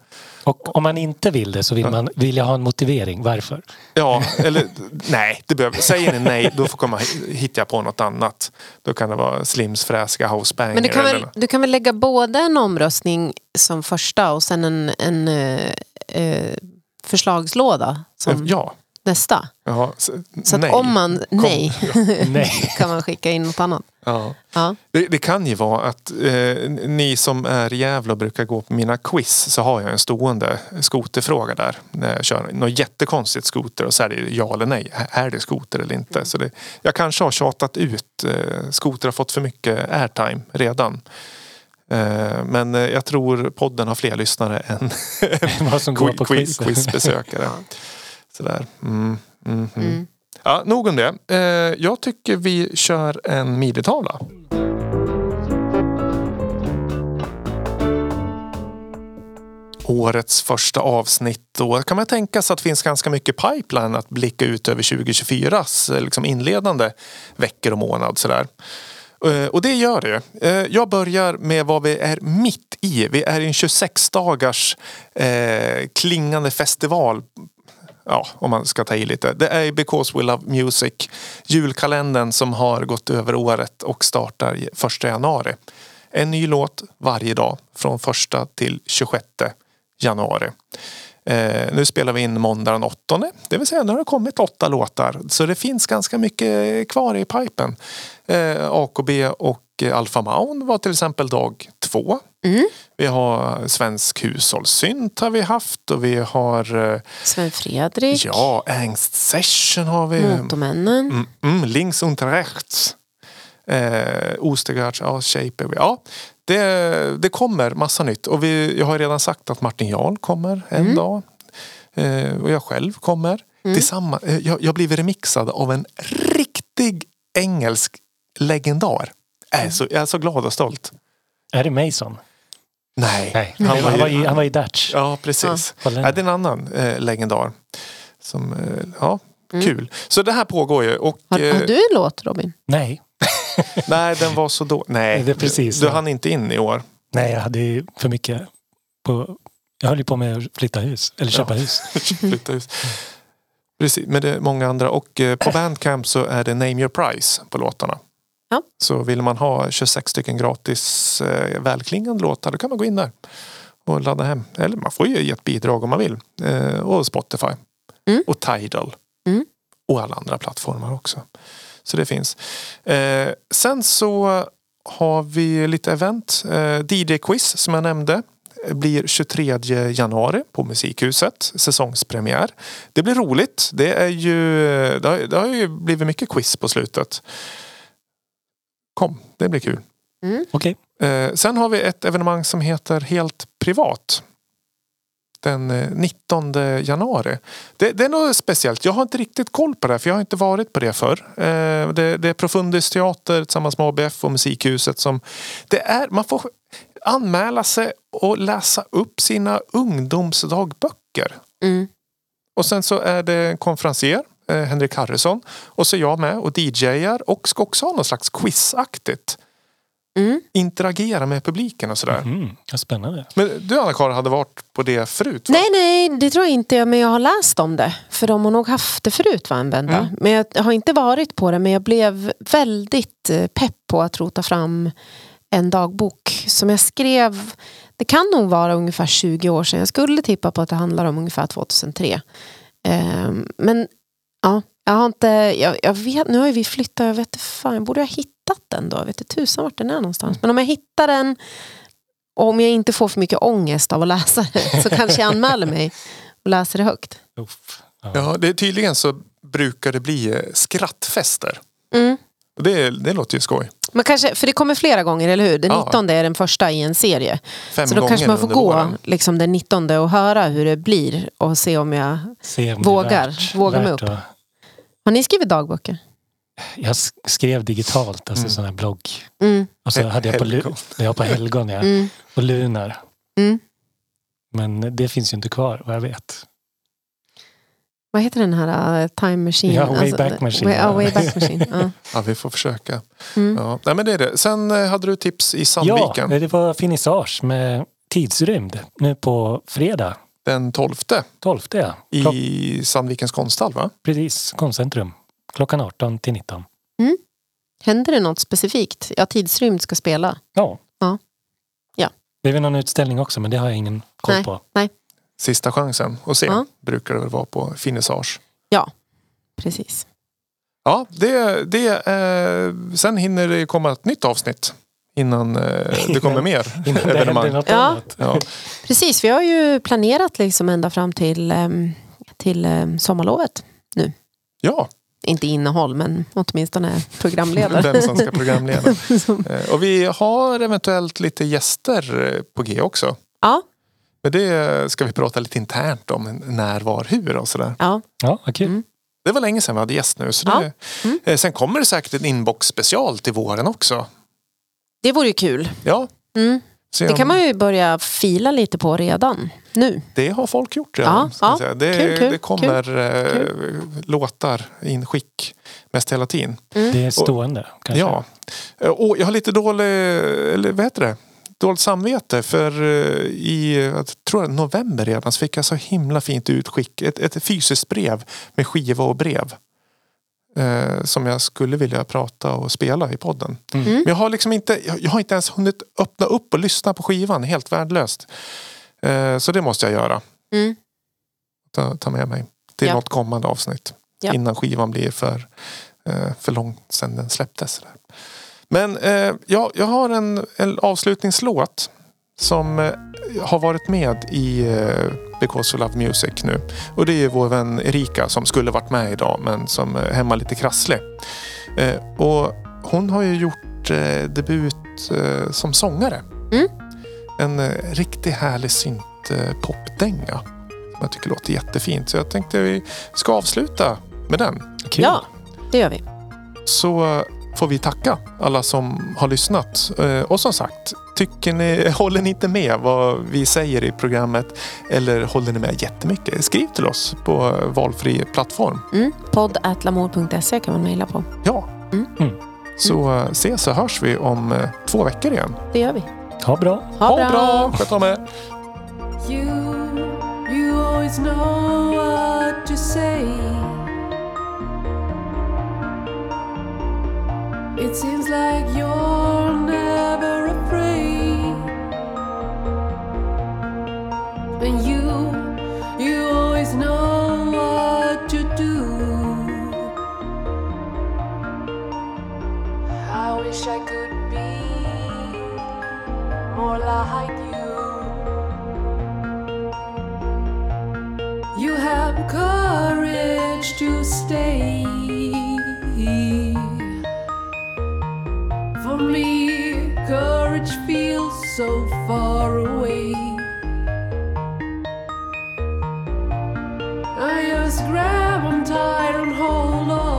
Speaker 3: Och om man inte vill det så vill, man, vill jag ha en motivering. Varför?
Speaker 1: Ja, eller nej, det behöver, säger ni nej då får komma, hittar jag på något annat. Då kan det vara Slims fräsiga housebanger.
Speaker 2: Men du kan, väl,
Speaker 1: eller,
Speaker 2: du kan väl lägga både en omröstning som första och sen en, en eh, eh, förslagslåda som
Speaker 1: Ja.
Speaker 2: Nästa.
Speaker 1: Jaha, så,
Speaker 2: Så
Speaker 1: nej.
Speaker 2: om man, nej, [LAUGHS]
Speaker 3: Nej. [LAUGHS]
Speaker 2: kan man skicka in något annat.
Speaker 1: Ja.
Speaker 2: Ja.
Speaker 1: Det, det kan ju vara att eh, ni som är i Gävle och brukar gå på mina quiz så har jag en stående skoterfråga där. När jag kör något jättekonstigt skoter och så är det ja eller nej. Är det skoter eller inte? Så det, jag kanske har tjatat ut. Eh, skoter har fått för mycket airtime redan. Eh, men eh, jag tror podden har fler lyssnare än
Speaker 3: Vad som går [LAUGHS] på
Speaker 1: quiz,
Speaker 3: quiz.
Speaker 1: Sådär. Mm, mm, mm. Ja, nog om det. Eh, jag tycker vi kör en midi-tavla. Årets första avsnitt. Då kan man tänka sig att det finns ganska mycket pipeline att blicka ut över 2024s liksom inledande veckor och månad. Sådär. Eh, Och det gör det. Eh, Jag börjar med vad vi är mitt i. Vi är i en 26 dagars eh, klingande festival ja, om man ska ta i lite. Det är Because We Love Music, julkalendern som har gått över året och startar 1 januari. En ny låt varje dag från 1 till 26 januari. Eh, nu spelar vi in måndag den 8. Det vill säga nu har det kommit åtta låtar. Så det finns ganska mycket kvar i pipen. Eh, AKB och Alpha Alfa Maun var till exempel dag två.
Speaker 2: Mm.
Speaker 1: Vi har Svensk hushållssynt har vi haft och vi har eh,
Speaker 2: Sven Fredrik,
Speaker 1: Ja, Angst Session har vi.
Speaker 2: Motormännen.
Speaker 1: Mm, mm, links und rechts. Eh, Ostergaards, ja, Shape. Ja, det, det kommer massa nytt. Och vi, jag har redan sagt att Martin Jarl kommer en
Speaker 2: Mm.
Speaker 1: dag. Eh, och jag själv kommer. Tillsammans, eh, jag, jag har blivit remixad av en riktigt riktig engelsk legendar. Jag är så, jag är så glad och stolt.
Speaker 3: Är det Mason?
Speaker 1: Nej,
Speaker 3: Nej, han, var, han, var, i, han var i Dutch.
Speaker 1: Ja, precis. Ja, det är en annan eh, legendar. Som, eh, ja,
Speaker 2: Mm.
Speaker 1: kul. Så det här pågår ju. Och,
Speaker 2: Har,
Speaker 1: eh,
Speaker 2: har du en låt Robin?
Speaker 3: Nej, [LAUGHS]
Speaker 1: Nej, den var så då. Nej,
Speaker 3: Det är precis
Speaker 1: du, du hann inte in i år.
Speaker 3: nej, jag hade ju för mycket på... Jag höll ju på med att flytta hus, eller köpa
Speaker 1: Ja.
Speaker 3: hus. [LAUGHS]
Speaker 1: Flytta hus. Precis, men det är många andra. Och eh, på [CLEARS THROAT] Bandcamp så är det Name Your Price på låtarna.
Speaker 2: Ja.
Speaker 1: Så vill man ha 26 stycken gratis eh, välklingande låtar då kan man gå in där och ladda hem. Eller man får ju ge ett bidrag om man vill. Eh, och Spotify.
Speaker 2: Mm.
Speaker 1: Och Tidal.
Speaker 2: Mm.
Speaker 1: Och alla andra plattformar också. Så det finns. Eh, sen så har vi lite event. Eh, DJ-quiz som jag nämnde blir 23 januari på Musikhuset. Säsongspremiär. Det blir roligt. Det, är ju, det, har, det har ju blivit mycket quiz på slutet. Kom, det blir kul.
Speaker 3: Okej.
Speaker 1: Eh, sen har vi ett evenemang som heter Helt privat. Den eh, 19 januari. Det, det är något speciellt. Jag har inte riktigt koll på det här, för jag har inte varit på det förr. Eh, det, det är Profundis teater tillsammans med ABF och Musikhuset som... Det är, man får anmäla sig och läsa upp sina ungdomsdagböcker.
Speaker 2: Mm.
Speaker 1: Och sen så är det en konferencier, eh, Henrik Harrison. Och så är jag med och DJar och ska också ha något slags quizaktigt.
Speaker 2: Mm.
Speaker 1: Interagera med publiken och sådär.
Speaker 3: Mm, spännande.
Speaker 1: Men du Anna-Karin hade varit på det förut va?
Speaker 2: Nej, nej, det tror jag inte. Men jag har läst om det. För de har nog haft det förut, va, en vända.
Speaker 1: Mm.
Speaker 2: Men jag har inte varit på det. Men jag blev väldigt eh, pepp på att rota fram en dagbok som jag skrev. Det kan nog vara ungefär 20 år sedan. Jag skulle tippa på att det handlar om ungefär 2003. Ehm, men ja, jag har inte, jag, jag vet, nu har ju vi flyttat, jag vet inte fan, jag borde ha hittat den då. Jag vet inte tusan vart den är någonstans. Men om jag hittar den och om jag inte får för mycket ångest av att läsa det så kanske jag anmäler mig och läser det högt.
Speaker 3: Uff. Ja.
Speaker 1: Ja, det, tydligen så brukar det bli eh, skrattfester.
Speaker 2: Mm.
Speaker 1: Det, det låter ju skoj.
Speaker 2: Men kanske, för det kommer flera gånger, eller hur? Den
Speaker 1: Ja.
Speaker 2: 19 är den första i en serie.
Speaker 1: Fem
Speaker 2: så då kanske man får gå liksom, den 19 och höra hur det blir och se om jag...
Speaker 3: Se om
Speaker 2: Vågar.
Speaker 3: värt-
Speaker 2: Vågar mig
Speaker 3: värt
Speaker 2: upp.
Speaker 3: att-
Speaker 2: Har ni skrivit dagböcker?
Speaker 3: Jag sk- skrev digitalt, alltså
Speaker 1: Mm.
Speaker 3: sån här blogg.
Speaker 2: Mm.
Speaker 3: Och så hade jag på. Lu- jag på helgon ja.
Speaker 2: Mm.
Speaker 3: och lunar.
Speaker 2: Mm.
Speaker 3: Men det finns ju inte kvar vad jag vet.
Speaker 2: Vad heter den här uh, time machine?
Speaker 3: Ja, Wayback Machine.
Speaker 2: Way, ja, Wayback Machine. Ja. [LAUGHS]
Speaker 1: Ja, vi får försöka.
Speaker 2: Mm.
Speaker 1: Ja. Nej, men det är det. Sen eh, hade du tips i
Speaker 3: Ja,
Speaker 1: Sandviken
Speaker 3: det var finissage med tidsrymd nu på fredag.
Speaker 1: den 12
Speaker 3: 12 ja. Klock,
Speaker 1: i Sandvikens konsthall va?
Speaker 3: precis, konstcentrum. Klockan 18 till 19.
Speaker 2: Händer det något specifikt? Ja, tidsrymd ska spela.
Speaker 3: Ja.
Speaker 2: Ja. Ja.
Speaker 3: Det är väl någon utställning också men det har jag ingen koll
Speaker 2: Nej.
Speaker 3: på.
Speaker 1: Sista chansen att se.
Speaker 2: Ja.
Speaker 1: Brukar det väl vara på finissage.
Speaker 2: Precis.
Speaker 1: Ja, det, det, eh, sen hinner det komma ett nytt avsnitt innan eh, det kommer mer
Speaker 3: Innan
Speaker 1: evenemang.
Speaker 3: något
Speaker 2: Ja.
Speaker 3: annat.
Speaker 1: Ja.
Speaker 2: Precis, vi har ju planerat liksom ända fram till, ehm, till ehm, sommarlovet.
Speaker 1: ja,
Speaker 2: Inte innehåll, men åtminstone programledare. [LAUGHS]
Speaker 1: den som ska programleda. [LAUGHS] Eh, Och vi har eventuellt lite gäster eh, på G också.
Speaker 2: ja,
Speaker 1: Men det ska vi prata lite internt om. När, var, hur och sådär.
Speaker 2: ja.
Speaker 3: Ja, kul.
Speaker 2: Mm.
Speaker 1: Det var länge sedan vi hade gäst nu. Så
Speaker 2: Ja.
Speaker 1: det,
Speaker 2: Mm.
Speaker 1: eh, Sen kommer det säkert en inbox special till våren också.
Speaker 2: Det vore ju kul.
Speaker 1: Ja,
Speaker 2: Mm.
Speaker 1: se
Speaker 2: Det
Speaker 1: om-
Speaker 2: kan man ju börja fila lite på redan nu.
Speaker 1: det har folk gjort redan.
Speaker 2: Ja, ja.
Speaker 1: säga. Det,
Speaker 2: Kul, kul,
Speaker 1: det kommer eh, låtar inskick mest hela tiden.
Speaker 3: Det är stående kanske.
Speaker 1: Ja. Och jag har lite dålig, eller vad heter det? Dåligt samvete för eh, i jag tror jag, november redan så fick jag så himla fint utskick. Ett, ett fysiskt brev med skiva och brev. Eh, som jag skulle vilja prata och spela i podden.
Speaker 3: Mm.
Speaker 1: Men jag har liksom inte, jag, har inte ens hunnit öppna upp och lyssna på skivan. Helt värdelöst. Eh, så det måste jag göra.
Speaker 2: Mm.
Speaker 1: Ta, ta med mig till
Speaker 2: Ja.
Speaker 1: något kommande avsnitt.
Speaker 2: Ja.
Speaker 1: Innan skivan blir för, eh, för långt sedan den släpptes. Där. Men eh, ja, jag har en, en avslutningslåt som eh, har varit med i eh, Because We Love Music nu. Och det är vår vän Erika som skulle varit med idag men som är hemma lite krasslig. Eh, och hon har ju gjort eh, debut eh, som sångare.
Speaker 2: Mm.
Speaker 1: En eh, riktigt härlig synt eh, popdänga. Som jag tycker låter jättefint. Så jag tänkte vi ska avsluta med den.
Speaker 3: Kul.
Speaker 2: Ja, det gör vi.
Speaker 1: så får vi tacka alla som har lyssnat. Eh, Och som sagt, tycker ni, [LAUGHS] håller ni inte med vad vi säger i programmet eller håller ni med jättemycket? Skriv till oss på valfri plattform.
Speaker 2: Mm. Podd.lamour.se kan man mejla på.
Speaker 1: Ja.
Speaker 2: Mm.
Speaker 3: Mm.
Speaker 1: Så eh, ses och hörs vi om eh, två veckor igen.
Speaker 2: Det gör vi.
Speaker 3: Ha bra.
Speaker 2: Ha, bra.
Speaker 1: Sköt om er!
Speaker 4: You, you always know what to say. It seems like you're never afraid. And you, you always know what to do. I wish I could be more like you. You have courage to stay. For me, courage feels so far away. I just grab on tight and hold on.